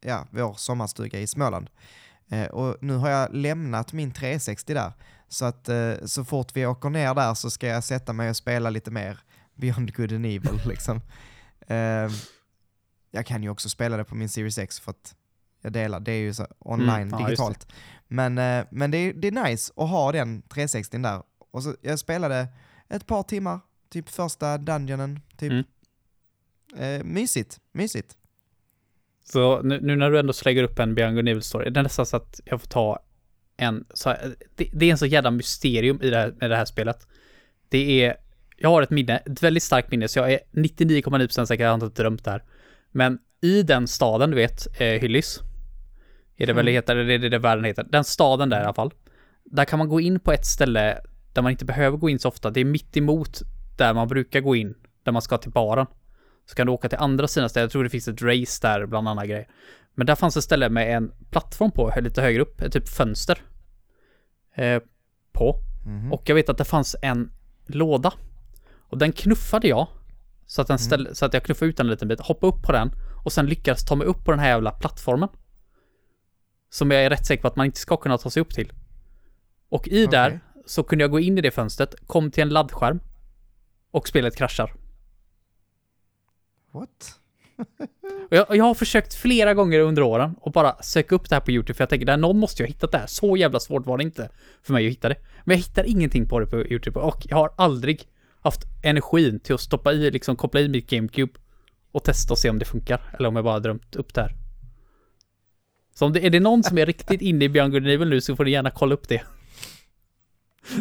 ja, vår sommarstuga i Småland. Och nu har jag lämnat min 360 där, så att eh, så fort vi åker ner där så ska jag sätta mig och spela lite mer Beyond Good and Evil [laughs] liksom. Eh, jag kan ju också spela det på min Series X för att jag delar, det är ju så online mm, digitalt. Ja, men eh, men det, är, det är nice att ha den 360 där. Och så, jag spelade ett par timmar, typ första dungeonen, typ. Mm. Eh, mysigt, mysigt. Så nu, nu, när du ändå slänger upp en Beyond Good Evil story, det är nästan så att jag får ta en, så det, det, är en så jävla mysterium i det här, med det här spelet. Det är, jag har ett minne, ett väldigt starkt minne, så jag är 99,9% säker, jag har inte drömt det här. Men i den staden, du vet, eh, Hyllis, är det mm. väl det heter, det är det världen heter, den staden där i alla fall. Där kan man gå in på ett ställe där man inte behöver gå in så ofta, det är mitt emot där man brukar gå in, där man ska till baren. Så kan du åka till andra sidan stället, jag tror det finns ett race där, bland annat grejer. Men där fanns ett ställe med en plattform på, lite högre upp, ett typ fönster. Eh, på. Mm. Och jag vet att det fanns en låda. Och den knuffade jag. Så att, den ställ, mm. så att jag knuffade ut den en liten bit, hoppade upp på den och sen lyckades ta mig upp på den här jävla plattformen. Som jag är rätt säker på att man inte ska kunna ta sig upp till. Och i okay. där så kunde jag gå in i det fönstret, kom till en laddskärm och spelet kraschar. What? [laughs] Och jag, jag har försökt flera gånger under åren och bara söka upp det här på YouTube för jag tänker, där någon måste ju ha hittat det här. Så jävla svårt var det inte för mig att hitta det. Men jag hittar ingenting på det på YouTube och jag har aldrig haft energin till att stoppa i, liksom koppla i mitt GameCube och testa och se om det funkar. Eller om jag bara drömt upp det här. Så om det, är det någon som är riktigt inne i Beyond Good Evil nu så får ni gärna kolla upp det.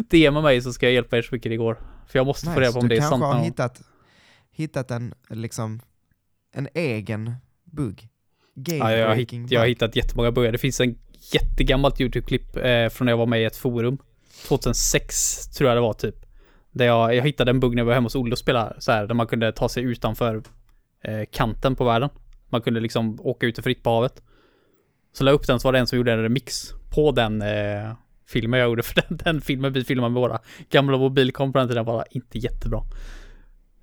DMa mig så ska jag hjälpa er så mycket det går. För jag måste få reda på om du det är kanske sant. har någon- hittat, hittat en, liksom, en egen bugg. Ja, jag, har hitt, jag har hittat jättemånga buggar. Det finns en jättegammalt YouTube-klipp eh, från när jag var med i ett forum. 2006 tror jag det var typ. Där jag, jag hittade en bugg när jag var hemma hos Olle och spelade så här, där man kunde ta sig utanför eh, kanten på världen. Man kunde liksom åka ute fritt på havet. Så la jag upp den så var det en som gjorde en remix på den eh, filmen jag gjorde. [laughs] För den, den filmen vi filmade med våra gamla mobilkameror på den tiden var inte jättebra.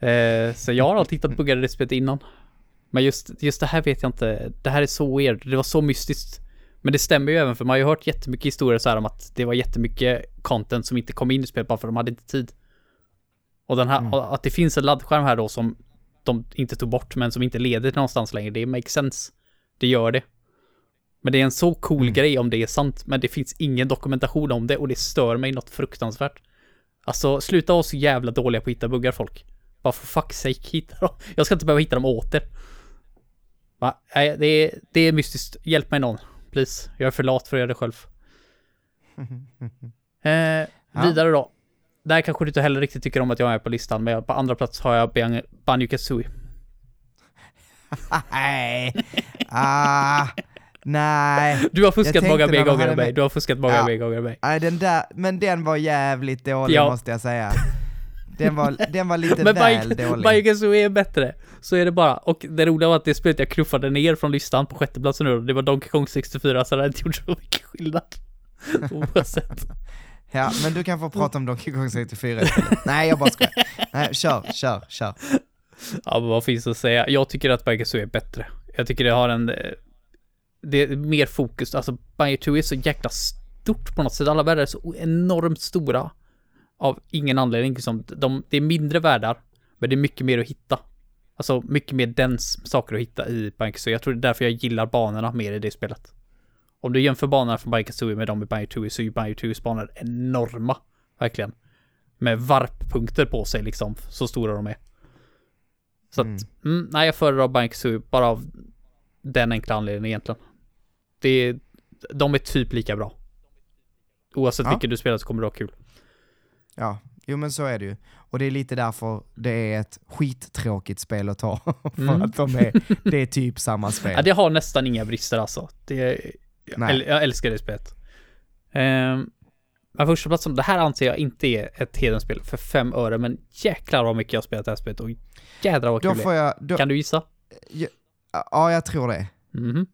Eh, så jag har alltid hittat buggar i det spelet innan. Men just, just det här vet jag inte. Det här är så weird. Det var så mystiskt. Men det stämmer ju även för man har ju hört jättemycket historier så här om att det var jättemycket content som inte kom in i spelet bara för de hade inte tid. Och den här, Mm. att det finns en laddskärm här då som de inte tog bort men som inte leder till någonstans längre. Det makes sense. Det gör det. Men det är en så cool Mm. grej om det är sant. Men det finns ingen dokumentation om det och det stör mig något fruktansvärt. Alltså sluta vara så jävla dåliga på att hitta buggar folk. Bara för fuck's sake hitta dem. Jag ska inte behöva hitta dem åter. Va? Nej, det är, det är mystiskt. Hjälp mig någon. Please. Jag är för lat för att göra det själv. [laughs] Eh, Vidare då. Där kanske du inte heller riktigt tycker om att jag är på listan, men på andra plats har jag Ban- Banjo Kazooie. [laughs] Nej. Ah, nej. Du har fuskat många mer gånger än mig. Du har fuskat många Ja. mer gånger än mig. nej den där, men den var jävligt dålig Ja. måste jag säga. [laughs] Den var, den var lite [laughs] Men väl Banjo dålig. Banjo Kazooie är bättre. Så är det bara. Och det roliga var att det spelet jag knuffade ner från listan på sjätteplatsen nu, det var Donkey Kong 64, så det hade inte gjort så mycket skillnad. [laughs] Oavsett. Ja, men du kan få prata om Donkey Kong 64 istället. Nej, jag bara skojar. Nej, kör, kör, kör. Ja, men vad finns att säga? Jag tycker att Banjo Kazooie är bättre. Jag tycker det har en... eh, Det är mer fokus. Alltså, Banjo Kazooie är så jäkla stort på något sätt. Alla världar är så enormt stora. Av ingen anledning. Liksom. De, det är mindre världar, men det är mycket mer att hitta. Alltså, mycket mer dens saker att hitta i Kazooie. Jag tror det är därför jag gillar banorna mer i det spelet. Om du jämför banorna från Kazooie med de i Kazooie så är Kazooies banor enorma. Verkligen. Med varppunkter på sig liksom. Så stora de är. Så Mm. att, mm, nej jag föredrar Kazooie bara av den enkla anledningen egentligen. Det är, de är typ lika bra. Oavsett Ja. vilken du spelar så kommer du ha kul. Ja, jo men så är det ju. Och det är lite därför det är ett skittråkigt spel att ta. [laughs] För Mm. att de är, det är typ samma spel. Ja, det har nästan inga brister alltså. Det, jag, Nej. äl, jag älskar det spelet. Um, men första platsen, det här anser jag inte är ett Hedenspel för fem öre, men jäklar vad mycket jag har spelat det här spelet och jädrar vad då kul får jag, då. Kan du gissa? ja jag tror det. Mhm.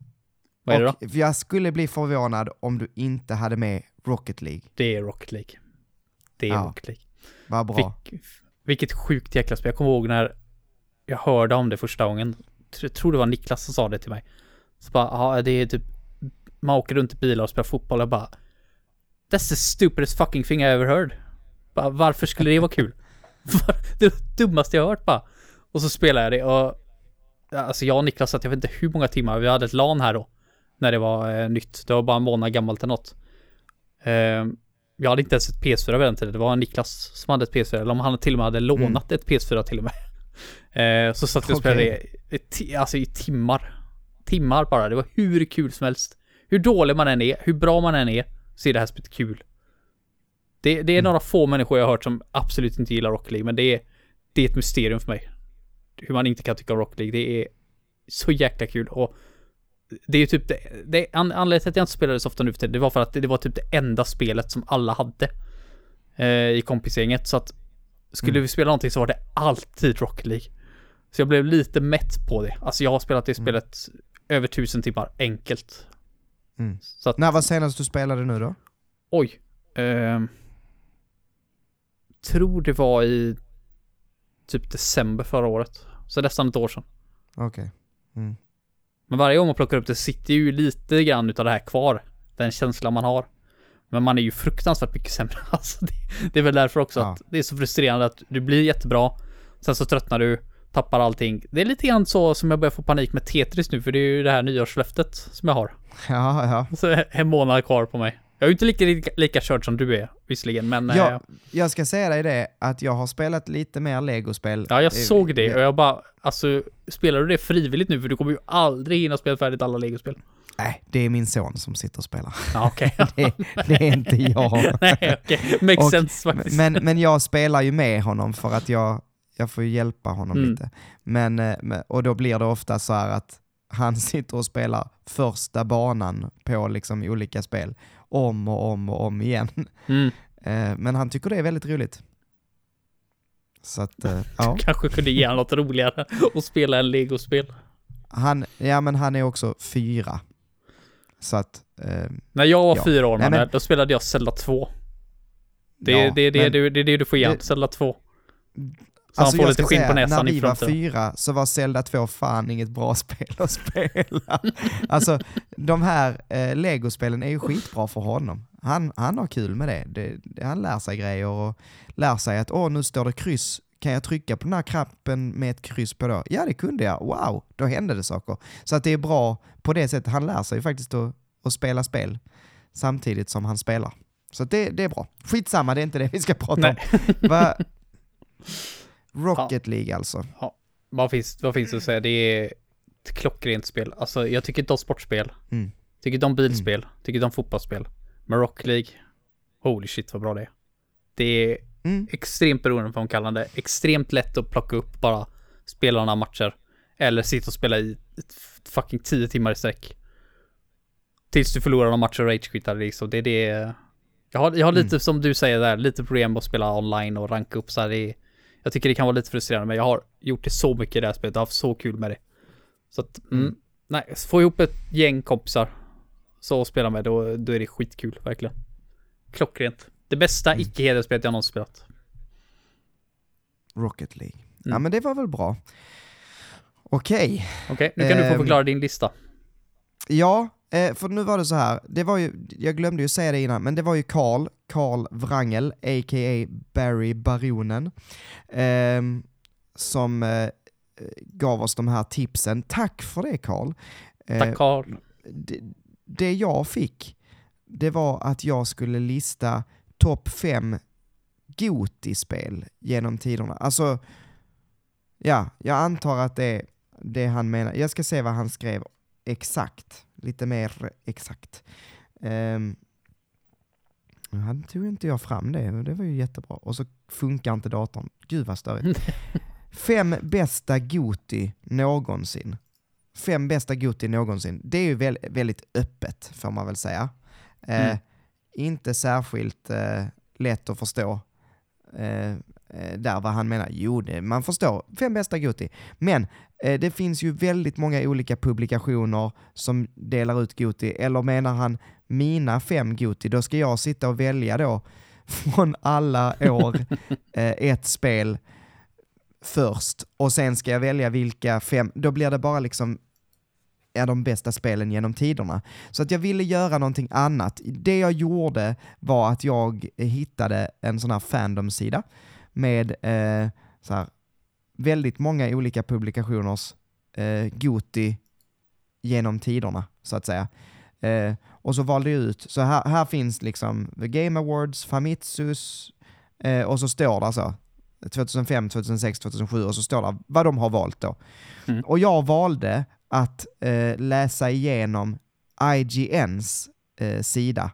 Vad är det då? Och jag skulle bli förvånad om du inte hade med Rocket League. Det är Rocket League. Det Ja. League. Vad bra. Vilk, vilket sjukt jäkla spel. Jag kommer ihåg när jag hörde om det första gången. Jag tror det var Niklas som sa det till mig. Så bara, ja det är typ, man åker runt i bilar och spelar fotboll. Jag bara, that's the stupidest fucking thing I ever heard. Bara, varför skulle det vara kul? [laughs] Det var det dummaste jag hört bara. Och så spelade jag det och, alltså jag och Niklas satt, jag vet inte hur många timmar, vi hade ett LAN här då. När det var eh, nytt. Det var bara en månad gammalt eller något. Ehm, jag hade inte ens ett PS4 vid den tiden. Det var Niklas som hade ett PS4. Eller om han till och med hade lånat ett PS4 till och med. [laughs] Eh, så satt vi och spelade Okej. det i, alltså i timmar. Timmar bara. Det var hur kul som helst. Hur dålig man än är, hur bra man än är, så är det här spelet kul. Det, det är några få människor jag har hört som absolut inte gillar Rocket League, men det är, det är ett mysterium för mig. Hur man inte kan tycka om Rocket League. Det är så jäkla kul och det är ju typ det, det an, anledningen till att jag inte spelade så ofta nu för tiden, det var för att det, det var typ det enda spelet som alla hade eh, i kompisgänget. Så att skulle Mm. vi spela någonting så var det alltid Rocket League. Så jag blev lite mätt på det. Alltså jag har spelat det Mm. spelet över tusen timmar enkelt. Mm. Så att, När var senast du spelade nu då? oj. ehm, tror det var i typ december förra året. Så nästan ett år sedan. Okej. Mm. Men varje gång man plockar upp det sitter ju lite grann utav det här kvar. Den känslan man har. Men man är ju fruktansvärt mycket sämre. [laughs] Alltså det, det är väl därför också Ja. att det är så frustrerande att du blir jättebra. Sen så tröttnar du. tappar allting. Det är lite grann så som jag börjar få panik med Tetris nu, för det är ju det här nyårslöftet som jag har. Ja, ja. Så en månad kvar på mig. Jag är inte lika, lika, lika körd som du är, visserligen, men... Ja, eh, jag ska säga dig det, att jag har spelat lite mer legospel. ja, jag Eh, såg det och jag bara, alltså, spelar du det frivilligt nu? För du kommer ju aldrig hinna spela färdigt alla legospel. Nej, det är min son som sitter och spelar. Ja, okej. [laughs] Det, det är inte jag. [laughs] Nej, okej. Makes Och- sense faktiskt. Men, men jag spelar ju med honom för att jag, jag får ju hjälpa honom Mm. lite. Men, eh, men, och då blir det ofta så här att han [laughs] sitter och spelar första banan på liksom olika spel om och om och om igen. [laughs] Mm. Eh, Men han tycker det är väldigt roligt. Så att, eh, [laughs] ja. Kanske kunde ge honom något roligare [laughs] och spela en legospel. Han, ja men han är också fyra. Så att, eh, När jag var Ja. fyra år, Nej, men- då spelade jag Zelda 2. Det, ja, det, det, men- det, det är det du får igen, Zelda 2. Så Alltså han får lite skinn på säga, näsan när vi var fyra så var Zelda 2 fan inget bra [laughs] spel att spela. alltså de här eh, legospelen är ju skitbra för honom. Han, han har kul med det. det, det han lär sig grejer och lär sig att åh nu står det kryss, kan jag trycka på den här knappen med ett kryss på då? Ja det kunde jag, wow, då hände det saker. Så att det är bra på det sättet, han lär sig faktiskt att, att spela spel samtidigt som han spelar. Så det, det är bra. Skitsamma, det är inte det vi ska prata Nej. om. Va? [laughs] Rocket League alltså. Vad finns, vad finns det att säga? Det är ett klockrent spel. Alltså, jag tycker inte om sportspel. Mm. Tycker inte om bilspel. Tycker inte om fotbollsspel. Men Rock League, holy shit vad bra det är. Det är Mm. extremt beroendeframkallande. Extremt lätt att plocka upp bara spelarna matcher. Eller sitta och spela i ett fucking 10 timmar i sträck. Tills du förlorar någon match och ragequittar liksom. Det är det. Jag har, jag har lite som du säger där, lite problem att spela online och ranka upp så här. Det är, jag tycker det kan vara lite frustrerande, men jag har gjort det så mycket i det här spelet. Jag har haft så kul med det. Så att, mm, Mm. nej, få ihop ett gäng kompisar så att spela med, då, då är det skitkul, verkligen. Klockrent. Det bästa Mm. icke-hederspelet jag någonsin spelat. Rocket League. Ja Mm. men det var väl bra. Okej, Okej, nu kan du få Ehm, förklara din lista. ja, eh, för nu var det så här, det var ju, jag glömde ju säga det innan, men det var ju Karl, Karl Wrangel, a.k.a. Barry Baronen, ehm, som eh, gav oss de här tipsen. Tack för det Karl. Eh, Tack Karl. det, det jag fick, det var att jag skulle lista topp fem Goti-spel genom tiderna. Alltså, ja, jag antar att det är det han menar. Jag ska se vad han skrev exakt, lite mer exakt. Um, nu tog inte jag fram det, det var ju jättebra. Och så funkar inte datorn. Gud vad störigt. [laughs] Fem bästa Goti någonsin. Fem bästa Goti någonsin. Det är ju väl, väldigt öppet, får man väl säga. Eh, Mm. Inte särskilt eh, lätt att förstå eh, eh, där vad han menar. Jo, det, man förstår. Fem bästa Goti. Men eh, Eh, det finns ju väldigt många olika publikationer som delar ut Goti. Eller menar han mina fem Goti, då ska jag sitta och välja då [laughs] från alla år eh, ett spel först och sen ska jag välja vilka fem, då blir det bara liksom är de bästa spelen genom tiderna. Så att jag ville göra någonting annat. Det jag gjorde var att jag hittade en sån här fandom-sida med eh, så här, väldigt många olika publikationers eh, Goti genom tiderna, så att säga. Eh, och så valde jag ut, så här, här finns liksom The Game Awards, Famitsus, eh, och så står det så 2005, 2006, 2007 och så står det vad de har valt då. Mm. Och jag valde att eh, läsa igenom IGNs eh, sida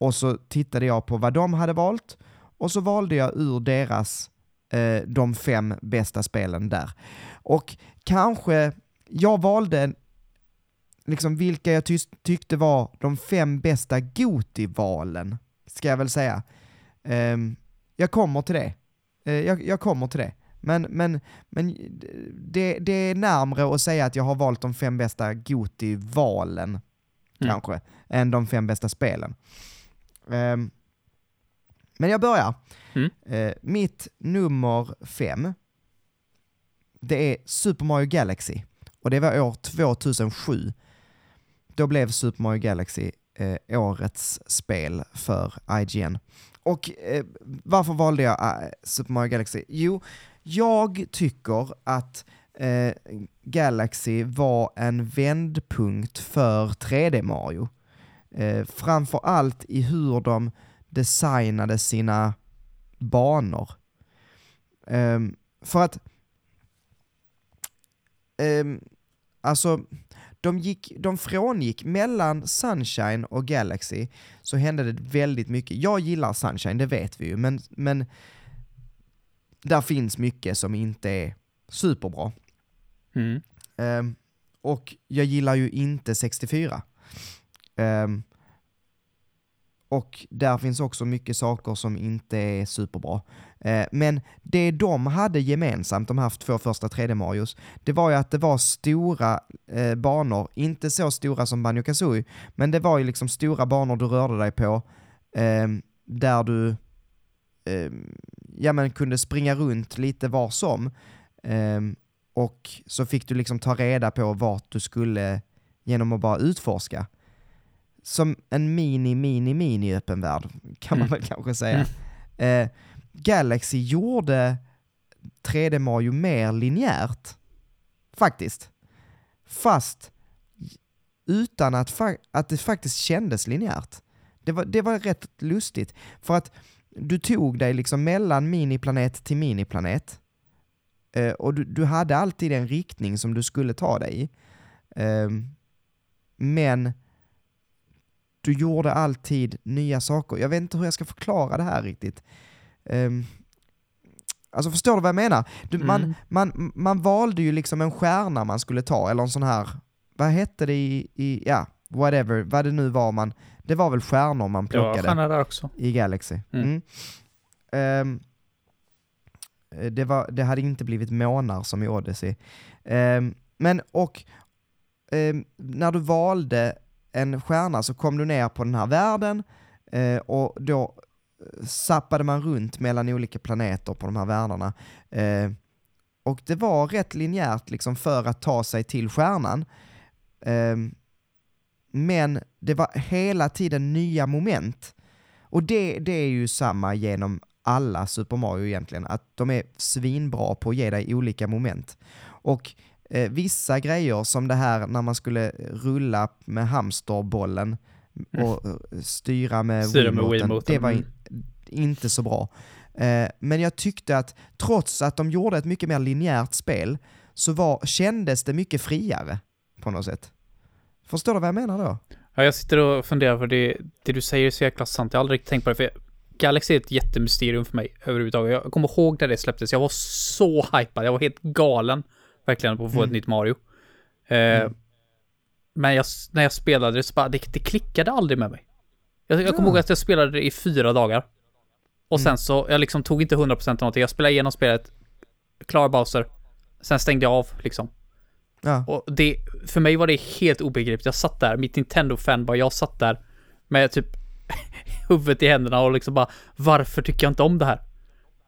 och så tittade jag på vad de hade valt och så valde jag ur deras eh, de fem bästa spelen där. Och kanske, jag valde liksom vilka jag ty- tyckte var de fem bästa Goti-valen, ska jag väl säga. Ehm, jag kommer till det. Eh, jag, jag kommer till det. Men, men, men det, det är närmre att säga att jag har valt de fem bästa Goti-valen, Mm. kanske, än de fem bästa spelen. Ehm, men jag börjar. Mm. Eh, mitt nummer fem, det är Super Mario Galaxy. Och det var år 2007. Då blev Super Mario Galaxy eh, årets spel för IGN. och eh, varför valde jag Super Mario Galaxy? Jo, jag tycker att Galaxy var en vändpunkt för 3D Mario. Eh, framför allt i hur de designade sina banor. Um, för att, um, alltså, de, gick, de frångick mellan Sunshine och Galaxy, så hände det väldigt mycket. Jag gillar Sunshine, det vet vi ju, men, men där finns mycket som inte är superbra. Mm. Um, och jag gillar ju inte 64. Um, och där finns också mycket saker som inte är superbra. Eh, men det de hade gemensamt, de här två första 3D-Marios, det var ju att det var stora eh, banor, inte så stora som Banjo Kazooie, men det var ju liksom stora banor du rörde dig på, eh, där du eh, ja, men kunde springa runt lite var som. Eh, och så fick du liksom ta reda på vart du skulle genom att bara utforska som en mini, mini, mini öppen värld, kan man mm. väl kanske säga. Mm. Eh, Galaxy gjorde 3D Mario mer linjärt, faktiskt. Fast utan att, att det faktiskt kändes linjärt. Det var, det var rätt lustigt, för att du tog dig liksom mellan miniplanet till miniplanet, eh, och du, du, hade alltid en riktning som du skulle ta dig i. Eh, men du gjorde alltid nya saker. Jag vet inte hur jag ska förklara det här riktigt. Um, alltså förstår du vad jag menar? Du, mm. man, man, man valde ju liksom en stjärna man skulle ta, eller en sån här, vad hette det i, i ja, whatever, vad det nu var man, det var väl stjärnor man plockade? Ja, där också. I Galaxy. Mm. Mm. Um, det, var, det hade inte blivit månar som i Odyssey. Um, men och när du valde en stjärna så kom du ner på den här världen eh, och då eh, sappade man runt mellan olika planeter på de här världarna. Eh, och det var rätt linjärt liksom för att ta sig till stjärnan. Eh, men det var hela tiden nya moment. Och det, det är ju samma genom alla Super Mario egentligen, att de är svinbra på att ge dig olika moment. Och eh, vissa grejer som det här när man skulle rulla med hamsterbollen mm. och mm. styra med styra Wiimoten, det var in, inte så bra. Eh, men jag tyckte att trots att de gjorde ett mycket mer linjärt spel så var, kändes det mycket friare på något sätt. Förstår du vad jag menar då? Ja, jag sitter och funderar för det, det du säger är så jäkla sant. Jag har aldrig tänkt på det. För Galaxy är ett jättemysterium för mig överhuvudtaget. Jag kommer ihåg när det släpptes. Jag var så hypad. Jag var helt galen verkligen på att få mm. ett nytt Mario. Eh, mm. Men jag, när jag spelade det så bara, det, det klickade aldrig med mig. Jag, jag kommer ihåg att jag spelade det i fyra dagar. Och sen mm. så, jag liksom tog inte 100% av någonting. Jag spelade igenom spelet, klar Bowser, sen stängde jag av liksom. Ja. Och det, för mig var det helt obegripligt. Jag satt där, mitt Nintendo-fan bara, jag satt där med typ [laughs] huvudet i händerna och liksom bara, varför tycker jag inte om det här?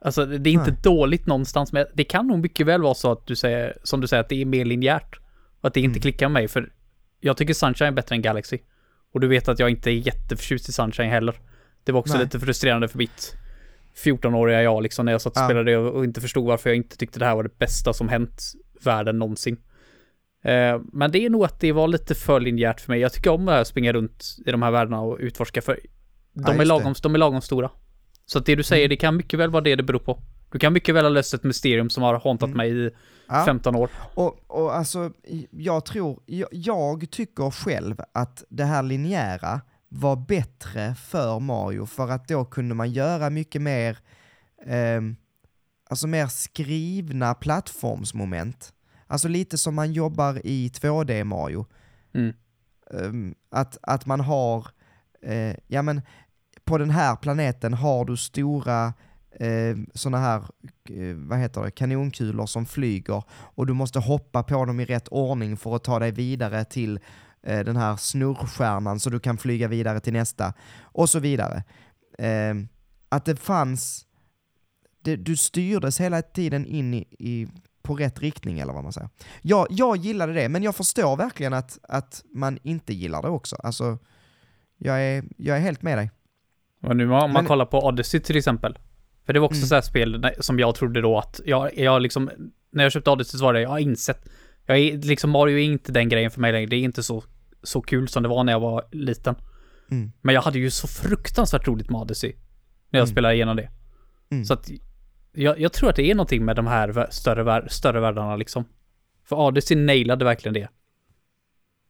Alltså det är inte Nej. dåligt någonstans, men det kan nog mycket väl vara så att du säger, som du säger, att det är mer linjärt. Och att det inte mm. klickar med mig, för jag tycker Sunshine är bättre än Galaxy. Och du vet att jag inte är jätteförtjust i Sunshine heller. Det var också Nej. lite frustrerande för mitt 14-åriga jag liksom, när jag satt och ja. spelade och inte förstod varför jag inte tyckte det här var det bästa som hänt världen någonsin. Eh, men det är nog att det var lite för linjärt för mig. Jag tycker om att springa runt i de här världarna och utforska, för de, ja, är, lagom, de är lagom stora. Så att det du säger, mm. det kan mycket väl vara det det beror på. Du kan mycket väl ha löst ett mysterium som har håntat mm. mig i ja. 15 år. Och, och alltså, jag tror, jag, jag, tycker själv att det här linjära var bättre för Mario, för att då kunde man göra mycket mer, eh, alltså mer skrivna plattformsmoment. Alltså lite som man jobbar i 2D Mario. Mm. Um, att, att man har, eh, ja men på den här planeten har du stora eh, sådana här, eh, vad heter det, kanonkulor som flyger och du måste hoppa på dem i rätt ordning för att ta dig vidare till eh, den här snurrstjärnan så du kan flyga vidare till nästa och så vidare. Eh, att det fanns, det, du styrdes hela tiden in i, i, på rätt riktning eller vad man säger. Jag, jag gillade det, men jag förstår verkligen att, att man inte gillar det också. Alltså, jag är, jag är helt med dig. Och nu om man Men- kollar på Odyssey till exempel. För det var också Mm. så här spel som jag trodde då att, jag, jag liksom, när jag köpte Odyssey så var det, jag har insett, jag är liksom, Mario är inte den grejen för mig längre. Det är inte så, så kul som det var när jag var liten. Mm. Men jag hade ju så fruktansvärt roligt med Odyssey. När jag Mm. spelade igenom det. Mm. Så att, jag, jag tror att det är någonting med de här större, vär- större världarna liksom. För Odyssey nailade verkligen det.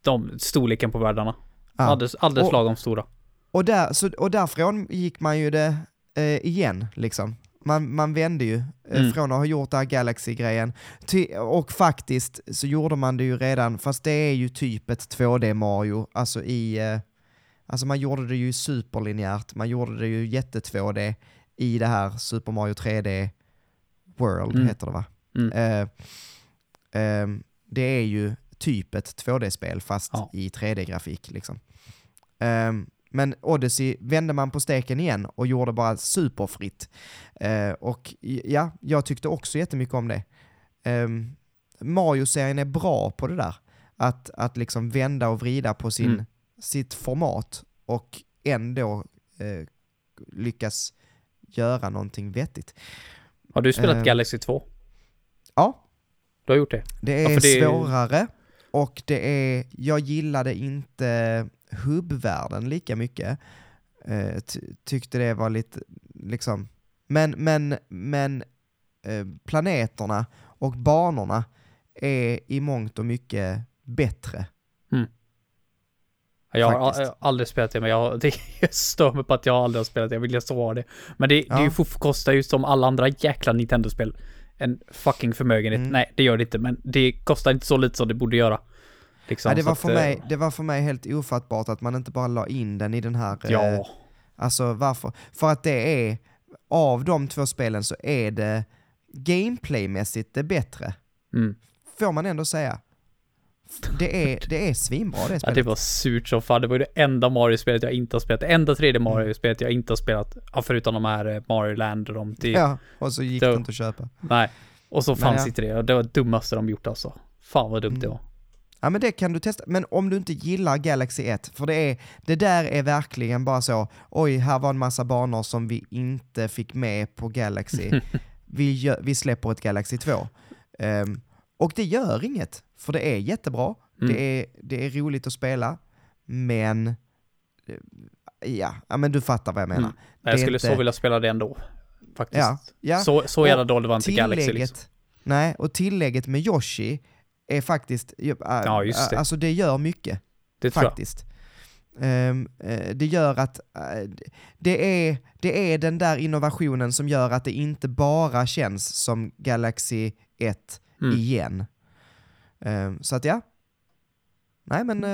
De, storleken på världarna. Ja. Alldeles, alldeles Och- lagom stora. Och, där, så, och därifrån gick man ju det eh, igen, liksom. Man, man vände ju eh, Mm. från att ha gjort det här Galaxy-grejen. Och faktiskt så gjorde man det ju redan, fast det är ju typ ett 2D Mario, alltså i... Eh, alltså man gjorde det ju superlinjärt, man gjorde det ju jätte-2D i det här Super Mario 3D World, Mm. heter det va? Mm. Eh, ehm, det är ju typ ett 2D-spel fast Ja. i 3D-grafik liksom. Ehm, men Odyssey vände man på steken igen och gjorde bara superfritt. Eh, och ja, jag tyckte också jättemycket om det. Um, Mario-serien är bra på det där. Att, att liksom vända och vrida på sin, Mm. sitt format och ändå eh, lyckas göra någonting vettigt. Har du spelat Eh, Galaxy 2? Ja, Du har gjort det? Det är Ja, det svårare och det är, jag gillade inte hubbvärlden lika mycket. Eh, ty, tyckte det var lite, liksom, men, men, men eh, planeterna och banorna är i mångt och mycket bättre. Jag har Faktiskt. aldrig spelat det, men jag, [laughs] det, stör mig på att jag aldrig har spelat det. Jag vill så ha det. Men det, det är Ja. fort- kostar ju som alla andra jäkla Nintendo-spel en fucking förmögenhet. Mm. Nej, det gör det inte, men det kostar inte så lite som det borde göra. Liksom, Ja, det, var att, för eh, mig, det var för mig helt ofattbart att man inte bara la in den i den här... eh, Ja, Alltså varför? För att det är, av de två spelen så är det gameplaymässigt det bättre. mm. får man ändå säga. Det är, det är svinbra det ja, spelet. det var surt som fan. Det var ju det enda Mario-spelet jag inte har spelat. Det enda 3D Mario-spelet jag inte har spelat. Ja, förutom de här eh, Mario Land och de. Det, Ja, och så gick det inte att köpa. Nej. Och så fanns ja. inte det. Och det var det dummaste de gjort alltså. Fan vad dumt det Mm. var. Ja men det kan du testa, men om du inte gillar Galaxy 1, för det, är, det där är verkligen bara så, oj, här var en massa banor som vi inte fick med på Galaxy. [laughs] vi, vi släpper ett Galaxy 2. Ehm, och det gör inget, för det är jättebra, Mm. det, är, det är roligt att spela, men eh, ja, ja men du fattar vad jag menar. Mm. Jag skulle inte- så vilja spela det ändå. Faktiskt. Ja, ja. Så, så jävla Och dåligt var inte Galaxy liksom. Nej, och tillägget med Yoshi är faktiskt, äh, Ja, just det. alltså det gör mycket Det faktiskt. Ehm, eh, det gör att eh, det, är, det är den där innovationen som gör att det inte bara känns som Galaxy 1 Mm. igen. Ehm, så att ja. Nej men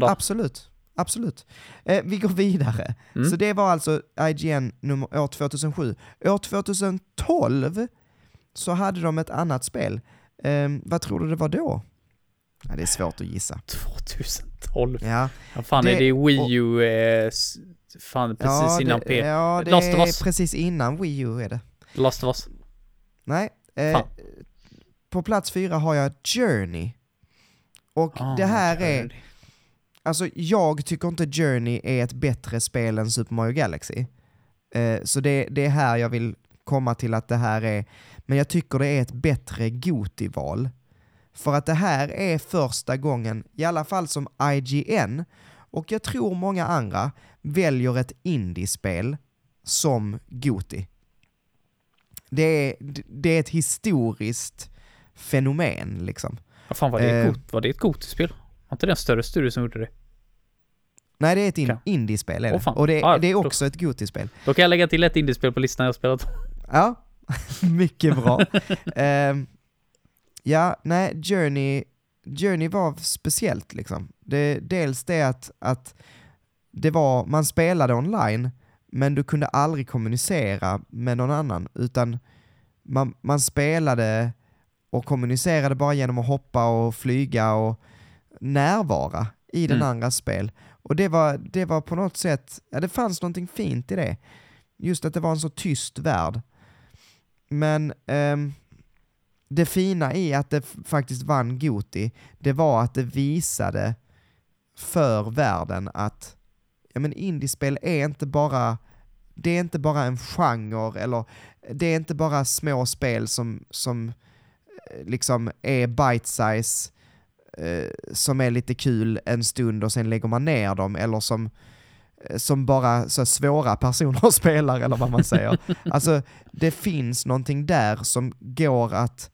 dag. absolut. Absolut. Eh, vi går vidare. Mm. Så det var alltså IGN nummer, år 2007. År 2012 så hade de ett annat spel. Ehm, vad tror du det var då? Ja, det är svårt att gissa. 2012. Ja, Ja, fan Det- är det Wii U, eh, s- fan precis ja, innan det, P. ja, det Last of är precis innan Wii U är det. Last of Us. Nej, eh, på plats fyra har jag Journey. Och Ah, det här är, Journey. alltså jag tycker inte Journey är ett bättre spel än Super Mario Galaxy. Eh, så det, det är här jag vill komma till att det här är, men jag tycker det är ett bättre Goti-val. För att det här är första gången, i alla fall som IGN, och jag tror många andra, väljer ett indiespel som Goti. Det är, det är ett historiskt fenomen liksom. Vad fan var det? Eh. ett Got- var det ett Gotispel? Var inte det en större studio som gjorde det? Nej, det är ett in- Okej. indiespel är det. fan. och det, Ja, det är då- också ett Goti-spel. Då kan jag lägga till ett indiespel på listan jag spelat. Ja, [laughs] mycket bra. Ehm, ja, nej, Journey, Journey var speciellt liksom. Det, dels det att, att det var, man spelade online, men du kunde aldrig kommunicera med någon annan, utan man, man spelade och kommunicerade bara genom att hoppa och flyga och närvara i den Mm. andras spel. Och det var, det var på något sätt, ja det fanns någonting fint i det. Just att det var en så tyst värld. Men um, det fina i att det faktiskt vann Goti, det var att det visade för världen att ja, men indiespel är inte bara det är inte bara en genre eller det är inte bara små spel som, som eh, liksom är bite size eh, som är lite kul en stund och sen lägger man ner dem eller som eh, som bara så svåra personer spelar eller vad man säger. [laughs] alltså det finns någonting där som går att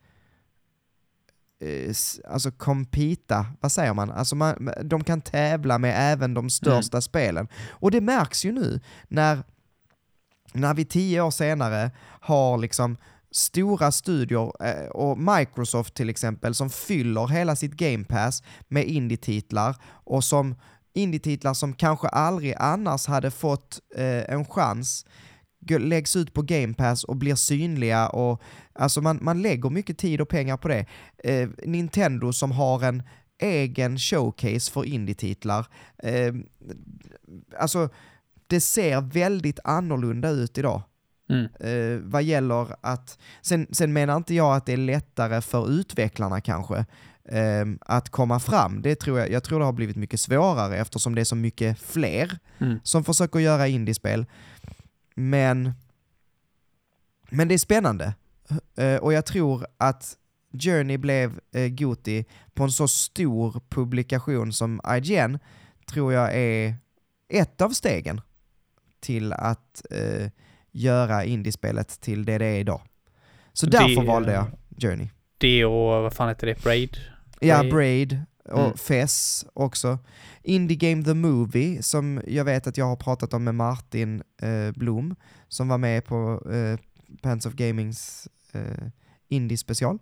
eh, alltså compita, vad säger man? Alltså man, de kan tävla med även de största mm. spelen. Och det märks ju nu när, när vi tio år senare har liksom stora studior eh, och Microsoft till exempel som fyller hela sitt Game Pass med indie-titlar och som indie-titlar som kanske aldrig annars hade fått eh, en chans läggs ut på Game Pass och blir synliga och alltså man, man lägger mycket tid och pengar på det. Eh, Nintendo som har en egen showcase för indie-titlar. Eh, alltså, det ser väldigt annorlunda ut idag. Mm. Eh, vad gäller att, sen, sen menar inte jag att det är lättare för utvecklarna kanske att komma fram. Det tror jag, jag tror det har blivit mycket svårare eftersom det är så mycket fler mm. som försöker göra indiespel. Men, men det är spännande. Uh, och jag tror att Journey blev uh, Goti på en så stor publikation som IGN, tror jag är ett av stegen till att uh, göra indiespelet till det det är idag. Så det, därför valde jag Journey. Det och, vad fan heter det, Braid? Ja, Braid och mm. Fess också. Indie Game The Movie, som jag vet att jag har pratat om med Martin eh, Blom, som var med på eh, Pants of Gamings eh, Indie special.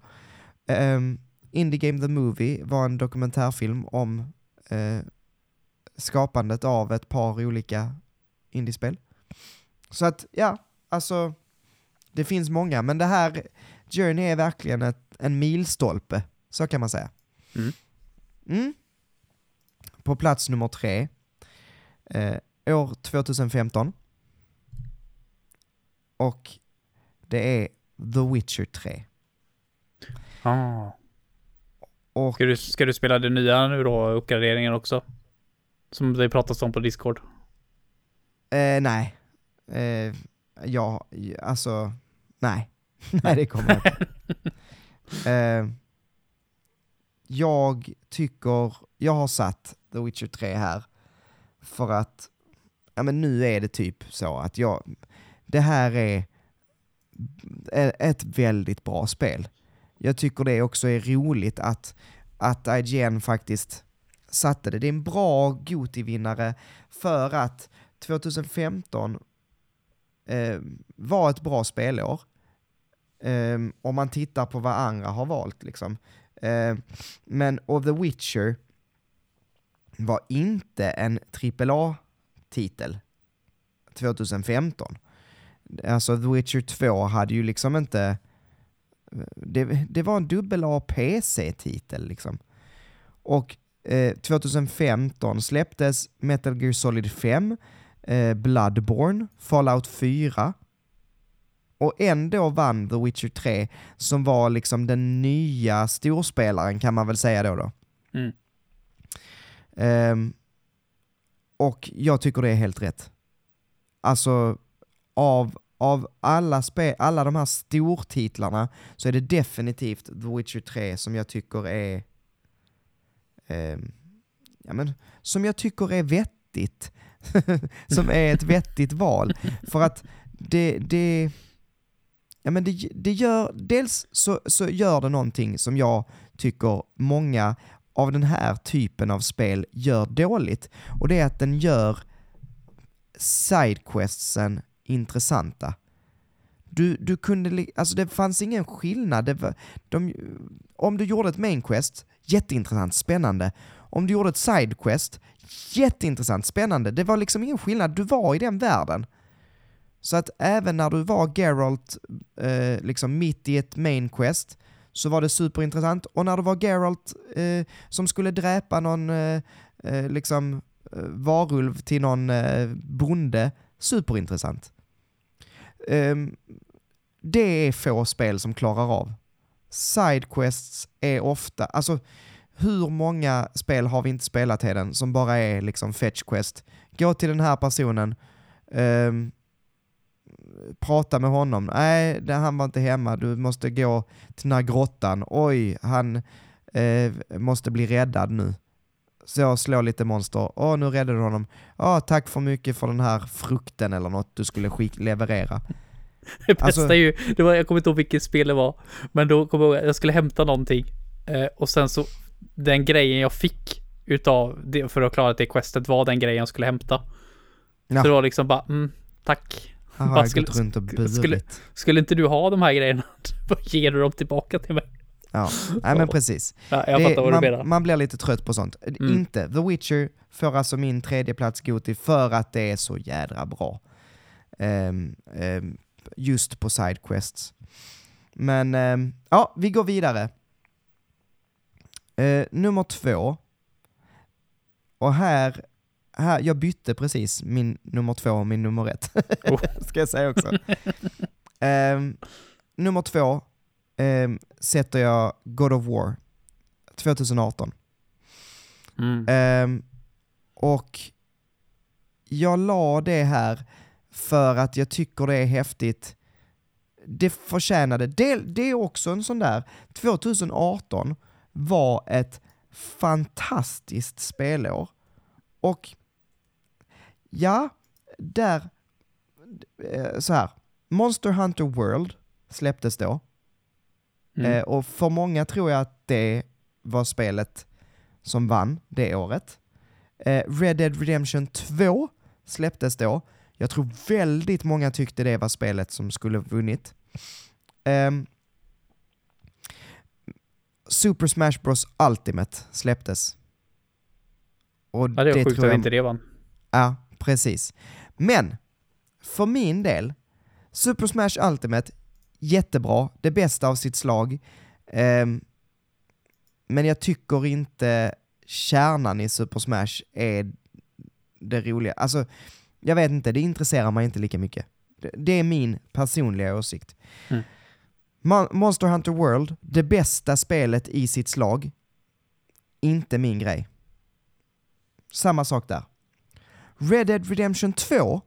Um, Indie Game The Movie var en dokumentärfilm om eh, skapandet av ett par olika indiespel. Så att, ja, alltså, det finns många, men det här, Journey är verkligen ett, en milstolpe, så kan man säga. Mm. Mm. På plats nummer tre, eh, år 2015. Och det är The Witcher 3. Ah. Och, ska, du, ska du spela det nya nu då, uppgraderingen också? Som det pratas om på Discord? Eh, nej. Eh, ja, alltså, nej. [laughs] nej, det kommer jag inte. [laughs] jag tycker, jag har satt The Witcher 3 här för att, ja men nu är det typ så att jag, det här är ett väldigt bra spel. Jag tycker det också är roligt att, att IGN faktiskt satte det. Det är en bra Goti-vinnare för att 2015 eh, var ett bra spelår. Eh, om man tittar på vad andra har valt liksom. Eh, men och The Witcher var inte en AAA-titel 2015. Alltså The Witcher 2 hade ju liksom inte... Det, det var en dubbel A PC-titel liksom. Och eh, 2015 släpptes Metal Gear Solid 5, eh, Bloodborne, Fallout 4, och ändå vann The Witcher 3, som var liksom den nya storspelaren kan man väl säga då. då. Mm. Um, och jag tycker det är helt rätt. Alltså, av, av alla, spe, alla de här stortitlarna så är det definitivt The Witcher 3 som jag tycker är um, ja, men, som jag tycker är vettigt. [laughs] som är ett vettigt val. För att det, det Ja men det, det gör, dels så, så gör det någonting som jag tycker många av den här typen av spel gör dåligt. Och det är att den gör sidequestsen intressanta. Du, du kunde, alltså det fanns ingen skillnad. Det var, de, om du gjorde ett main quest, jätteintressant, spännande. Om du gjorde ett sidequest, jätteintressant, spännande. Det var liksom ingen skillnad, du var i den världen. Så att även när du var Geralt eh, liksom mitt i ett main quest så var det superintressant. Och när du var Geralt eh, som skulle dräpa någon eh, eh liksom eh, varulv till någon eh, bonde, superintressant. Ehm, det är få spel som klarar av. Sidequests är ofta, alltså hur många spel har vi inte spelat Heden som bara är liksom fetch quest? Gå till den här personen, ehm, prata med honom. Nej, det, han var inte hemma. Du måste gå till den här grottan. Oj, han eh, måste bli räddad nu. Så jag slår lite monster. Åh, nu räddade du honom. Åh, tack för mycket för den här frukten eller något du skulle skick leverera. [laughs] Det bästa Alltså- är ju, det var, jag kommer inte ihåg vilket spel det var, men då kommer jag ihåg jag skulle hämta någonting eh, och sen så den grejen jag fick utav det för att klara det questet var den grejen jag skulle hämta. Ja. Så det var liksom bara, mm, tack. Han har jag skulle- gått runt och skulle- burit. Skulle inte du ha de här grejerna? [laughs] Vad ger du dem tillbaka till mig? Ja, nej men precis. Ja, jag Det- man, man blir lite trött på sånt. Mm. Inte. The Witcher får alltså min tredje plats Goti för att det är så jädra bra. Ehm, ehm, just på sidequests. Men ehm, ja, vi går vidare. Eh, nummer två. Och här, här, jag bytte precis min nummer två och min nummer ett. Oh. [laughs] Ska jag säga också. [laughs] Ehm, nummer två ehm, sätter jag God of War 2018. Mm. Ehm, och jag la det här för att jag tycker det är häftigt. Det förtjänade, det, det är också en sån där, 2018 var ett fantastiskt spelår. Och ja, där, eh, så här, Monster Hunter World släpptes då. Mm. Eh, och för många tror jag att det var spelet som vann det året. Eh, Red Dead Redemption 2 släpptes då. Jag tror väldigt många tyckte det var spelet som skulle vunnit. Ehm, Super Smash Bros Ultimate släpptes. Och ja, det är sjukt tror att jag inte det vann. Ja, precis. Men, för min del, Super Smash Ultimate, jättebra, det bästa av sitt slag. Ehm, men jag tycker inte kärnan i Super Smash är det roliga. Alltså, jag vet inte, det intresserar mig inte lika mycket. Det, är min personliga åsikt. Mm. Mon- Monster Hunter World, det bästa spelet i sitt slag, inte min grej. Samma sak där. Red Dead Redemption 2,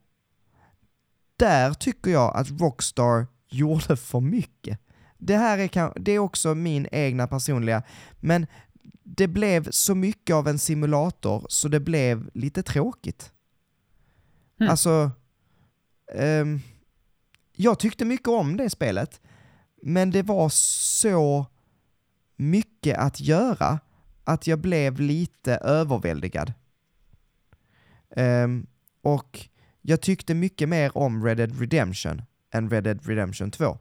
där tycker jag att Rockstar gjorde för mycket. Det här är, det är också min egna personliga, men det blev så mycket av en simulator så det blev lite tråkigt. Mm. Alltså, ehm, jag tyckte mycket om det spelet, men det var så mycket att göra att jag blev lite överväldigad. Ehm, och jag tyckte mycket mer om Red Dead Redemption än Red Dead Redemption 2.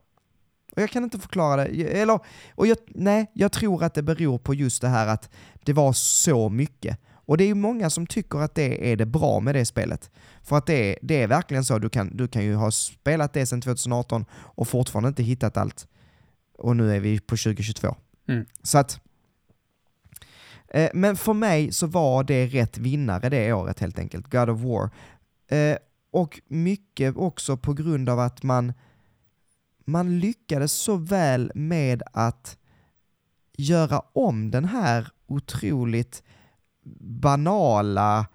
Och jag kan inte förklara det, eller, och jag, nej, jag tror att det beror på just det här att det var så mycket. Och det är ju många som tycker att det är det bra med det spelet. För att det är, det är verkligen så, du kan, du kan ju ha spelat det sedan 2018 och fortfarande inte hittat allt. Och nu är vi på 2022. Mm. Så att... Eh, men för mig så var det rätt vinnare det året helt enkelt, God of War. Eh, och mycket också på grund av att man, man lyckades så väl med att göra om den här otroligt banala,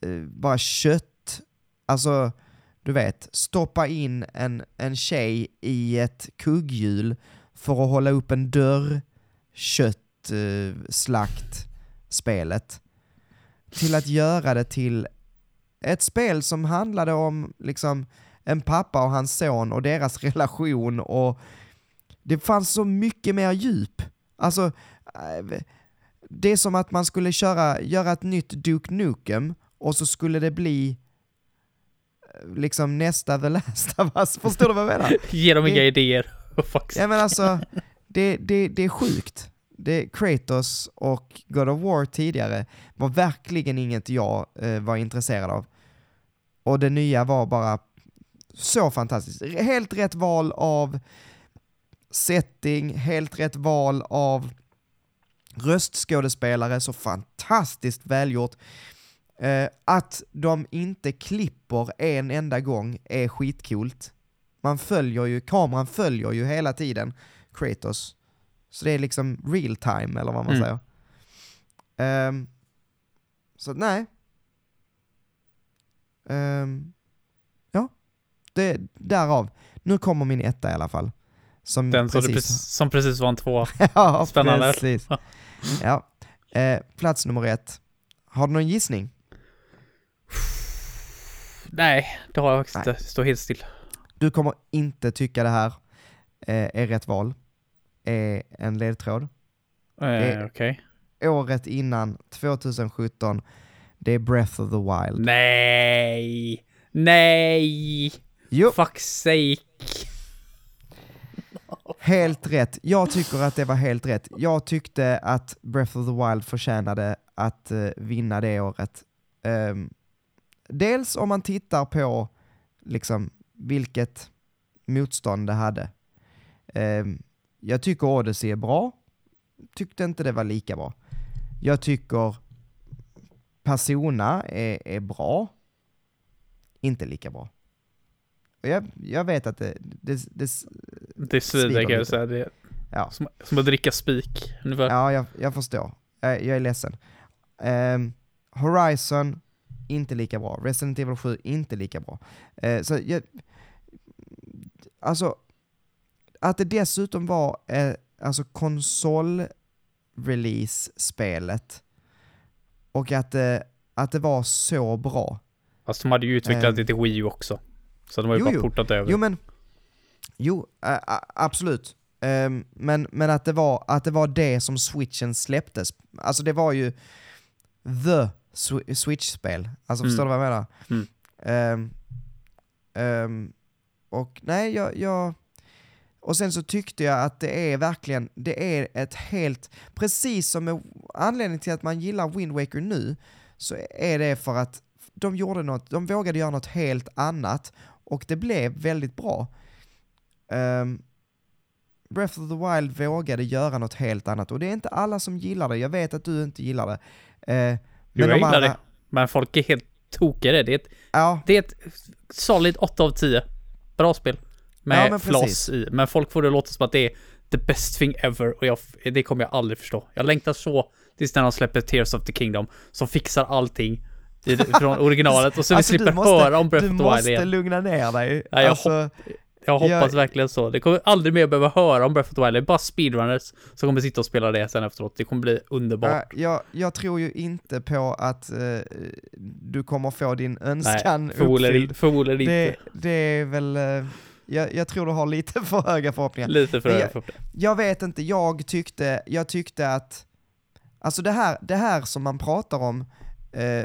eh, bara kött, alltså du vet, stoppa in en, en tjej i ett kugghjul för att hålla upp en dörr, kött, eh, slakt, spelet. Till att göra det till ett spel som handlade om liksom en pappa och hans son och deras [laughs] relation och det fanns så mycket mer djup. Alltså, eh, det är som att man skulle köra, göra ett nytt Duke Nukem och så skulle det bli eh, liksom nästa The Last of Us. Förstår du vad jag menar? [laughs] Ge dem inga idéer. [laughs] Fuck. Ja men alltså, det, det, det är sjukt. Det, Kratos och God of War tidigare var verkligen inget jag eh, var intresserad av. Och det nya var bara så fantastiskt. Helt rätt val av setting, helt rätt val av röstskådespelare, så fantastiskt välgjort. Eh, att de inte klipper en enda gång är skitcoolt. Man följer ju, kameran följer ju hela tiden Kratos. Så det är liksom real time, eller vad man Mm. säger. Ehm, så nej. Ehm, ja, det, därav. Nu kommer min etta i alla fall. Som Den precis... precis, som precis var en två. [laughs] ja, Spännande. precis. Ja. Eh, plats nummer ett. Har du någon gissning? Nej, det har jag faktiskt inte. Står helt still. Du kommer inte tycka det här eh, är rätt val. Är en ledtråd. Eh, Okej. Året innan, 2017, det är Breath of the Wild. Nej! Nej! Jo, Fuck sake! [laughs] helt rätt. Jag tycker att det var helt rätt. Jag tyckte att Breath of the Wild förtjänade att eh, vinna det året. Ehm, dels om man tittar på liksom vilket motstånd det hade. Ehm, jag tycker Odyssey är bra. Tyckte inte det var lika bra. Jag tycker Persona är, är bra. Inte lika bra. Och Jag, jag vet att det, det, det, Det svider kan jag säga. Det ja. som, som att dricka spik. Ungefär. Ja, jag, jag förstår. Jag, jag är ledsen. Ehm, Horizon, inte lika bra. Resident Evil 7, inte lika bra. Eh, så jag, alltså, att det dessutom var eh, alltså konsol-release-spelet och att, det att det var så bra. Fast de hade ju utvecklat Ehm. det till Wii U också. Så de har ju Jo, bara jo. portat över. Jo men, jo, ä- ä- absolut. Ehm, men men att, det var, att det var det som switchen släpptes. Alltså det var ju the sw- switch-spel. Alltså förstår du Mm. vad jag menar? Mm. Ehm, ehm, och nej, jag, jag... Och sen så tyckte jag att det är verkligen, det är ett helt, precis som med anledningen till att man gillar Wind Waker nu, så är det för att de gjorde något, de vågade göra något helt annat och det blev väldigt bra. Ehm, Breath of the Wild vågade göra något helt annat och det är inte alla som gillar det, jag vet att du inte gillar det. Eh, Jo, jag gillar andra- det. Men folk är helt det. Det är ett, Ja, det är ett solid 8 av 10. Bra spel. Med Ja, men floss precis. i. Men folk får det låta som att det är the best thing ever. Och jag, det kommer jag aldrig förstå. Jag längtar så tills när de släpper Tears of the Kingdom. Som fixar allting i, från [laughs] originalet. Och så vi Alltså, du slipper måste- höra om Breath du of the Wild måste igen. lugna ner dig. Ja, jag alltså, Jag hoppas Jag- verkligen så. Det kommer aldrig mer behöva höra om Breath of the Wild. Det är bara speedrunners som kommer sitta och spela det sen efteråt. Det kommer bli underbart. äh, jag, jag tror ju inte på att eh, du kommer få din önskan Nej, förmodligen, uppfylld. förmodligen Det, inte. det är väl, eh, jag, jag tror du har lite [laughs] för höga förhoppningar. Lite för höga jag- förhoppningar. Jag vet inte, jag tyckte, jag tyckte att, alltså det här, det här som man pratar om, eh,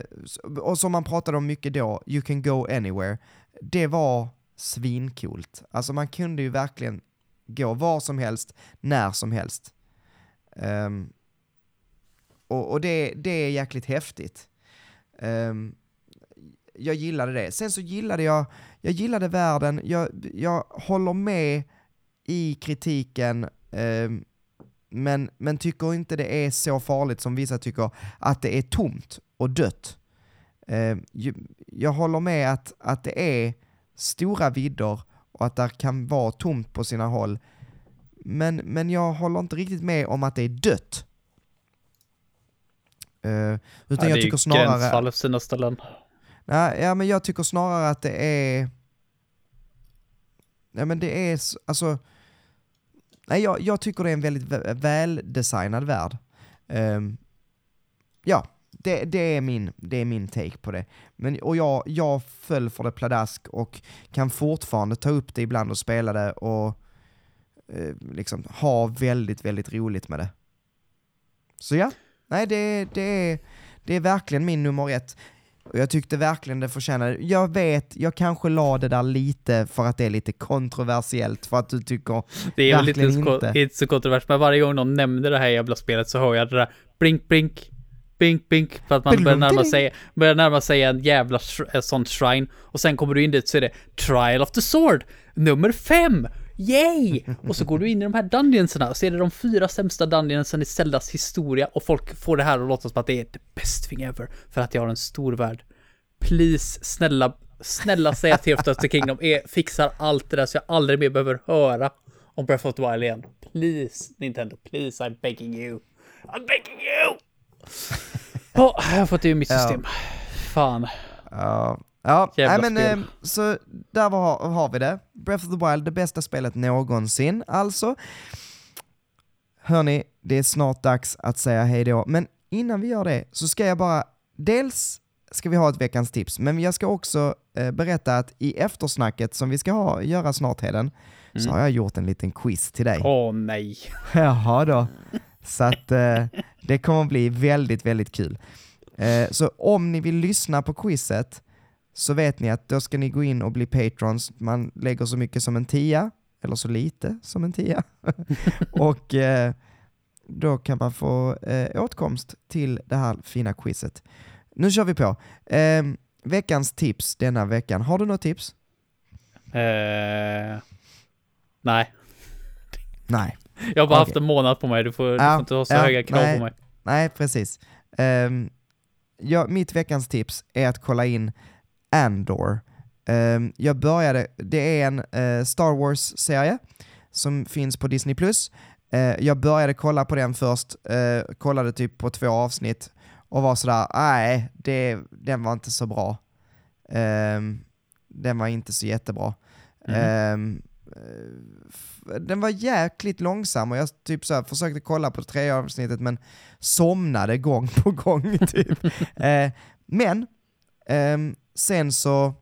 och som man pratade om mycket då, you can go anywhere, det var svincoolt. Alltså man kunde ju verkligen gå var som helst, när som helst. Ehm, och och det, det är jäkligt häftigt. Ehm, jag gillade det. Sen så gillade jag, jag gillade världen, jag, jag håller med i kritiken, ehm, men, men tycker inte det är så farligt som vissa tycker, att det är tomt och dött. Ju- jag håller med att, att det är stora vidder och att det kan vara tomt på sina håll, men, men jag håller inte riktigt med om att det är dött. Eh, utan Ja, jag det är tycker ju snarare... på sina ställen. Nej, ja, men jag tycker snarare att det är... Ja, men det är alltså... Nej, jag, jag tycker det är en väldigt väldesignad värld. Um, ja, det, det, är min, det är min take på det. Men, och jag, jag föll för det pladask och kan fortfarande ta upp det ibland och spela det och eh, liksom ha väldigt, väldigt roligt med det. Så ja, nej det, det, är, det är verkligen min nummer ett. Och jag tyckte verkligen det förtjänade. Jag vet, jag kanske la det där lite för att det är lite kontroversiellt, för att du tycker Det är väl lite inte. inte så kontroversiellt, men varje gång någon nämner det här jävla spelet så hör jag det där blink, blink, blink, blink, för att man börjar närma sig, börjar närma sig en jävla sånt shrine, och sen kommer du in dit så är det Trial of the Sword, nummer fem! Yay! Och så går du in i de här dungeonsarna och så är det de fyra sämsta dungeonsen i Zeldas historia och folk får det här att låta som att det är the best thing ever för att jag har en stor värld. Please, snälla, snälla säg att Tears of the Kingdom är, fixar allt det där så jag aldrig mer behöver höra om Breath of the Wild igen. Please, Nintendo, please, I'm begging you. I'm begging you! [laughs] Åh, jag har fått det ur mitt Ja. system. Fan. Ja, Ja, Jävla nej, men, eh, så där var, har vi det. Breath of the Wild, det bästa spelet någonsin, alltså. Hörni, det är snart dags att säga hej då, men innan vi gör det så ska jag bara, dels ska vi ha ett veckans tips, men jag ska också eh, berätta att i eftersnacket som vi ska ha, göra snart Heden, så Mm. har jag gjort en liten quiz till dig. Åh nej. [laughs] Jaha då. Så att eh, det kommer bli väldigt, väldigt kul. Eh, så om ni vill lyssna på quizet så vet ni att då ska ni gå in och bli patrons. Man lägger så mycket som en tia, eller så lite som en tia. [laughs] och eh, då kan man få eh, åtkomst till det här fina quizet. Nu kör vi på. Eh, veckans tips denna veckan. Har du något tips? Eh, nej. Nej. Jag har bara Okej. haft en månad på mig. Du får, du får inte ha så ja, höga krav nej. på mig. Nej, precis. Um, ja, mitt veckans tips är att kolla in Andor. Ehm, jag började, det är en eh, Star Wars-serie som finns på Disney+. Eh, jag började kolla på den först, eh, kollade typ på två avsnitt och var sådär, nej, det, den var inte så bra. Ehm, den var inte så jättebra. F- den var jäkligt långsam och jag typ så försökte kolla på tredje avsnittet men somnade gång på gång. [laughs] Typ. [laughs] men ehm, sen så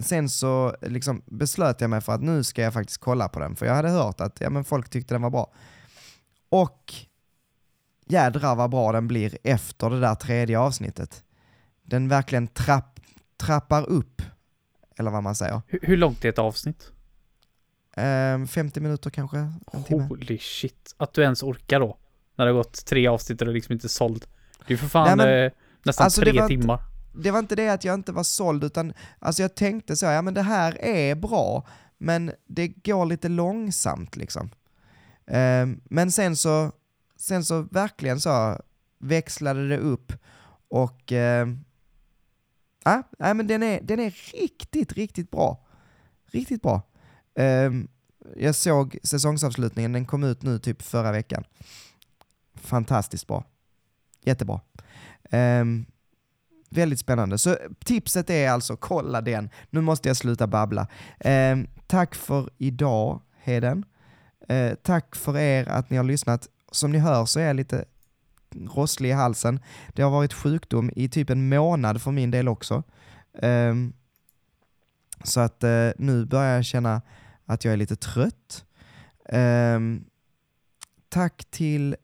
Sen så liksom beslöt jag mig för att nu ska jag faktiskt kolla på den, för jag hade hört att ja, men folk tyckte den var bra. Och jädrar vad bra den blir efter det där tredje avsnittet. Den verkligen trapp, trappar upp, eller vad man säger. Hur, hur långt är ett avsnitt? Ehm, 50 minuter kanske, en timme. Holy shit. Att du ens orkar då. När det har gått tre avsnitt och du liksom inte såld. Det är för fan Nej, men- eh, nästan alltså, tre timmar det var inte det att jag inte var såld, utan alltså jag tänkte så, ja men det här är bra, men det går lite långsamt liksom. Ehm, men sen så, sen så verkligen så växlade det upp och ehm, ja, nej, men den är, den är riktigt, riktigt bra. Riktigt bra. Ehm, jag såg säsongsavslutningen, den kom ut nu typ förra veckan. Fantastiskt bra. Jättebra. Ehm, Väldigt spännande. Så tipset är alltså, kolla den. Nu måste jag sluta babbla. Eh, tack för idag, Heden. Eh, tack för er att ni har lyssnat. Som ni hör så är jag lite rosslig i halsen. Det har varit sjukdom i typ en månad för min del också. Eh, så att eh, nu börjar jag känna att jag är lite trött. Eh, tack till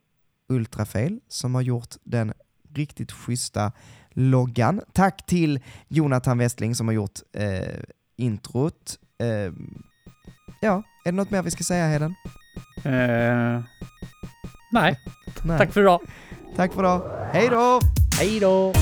Ultrafail som har gjort den riktigt schyssta loggan. Tack till Jonathan Westling som har gjort eh, introt. Eh, ja, är det något mer vi ska säga Heden? Eh, nej, Nej. tack för idag. Tack för idag. Hej då! Hej då!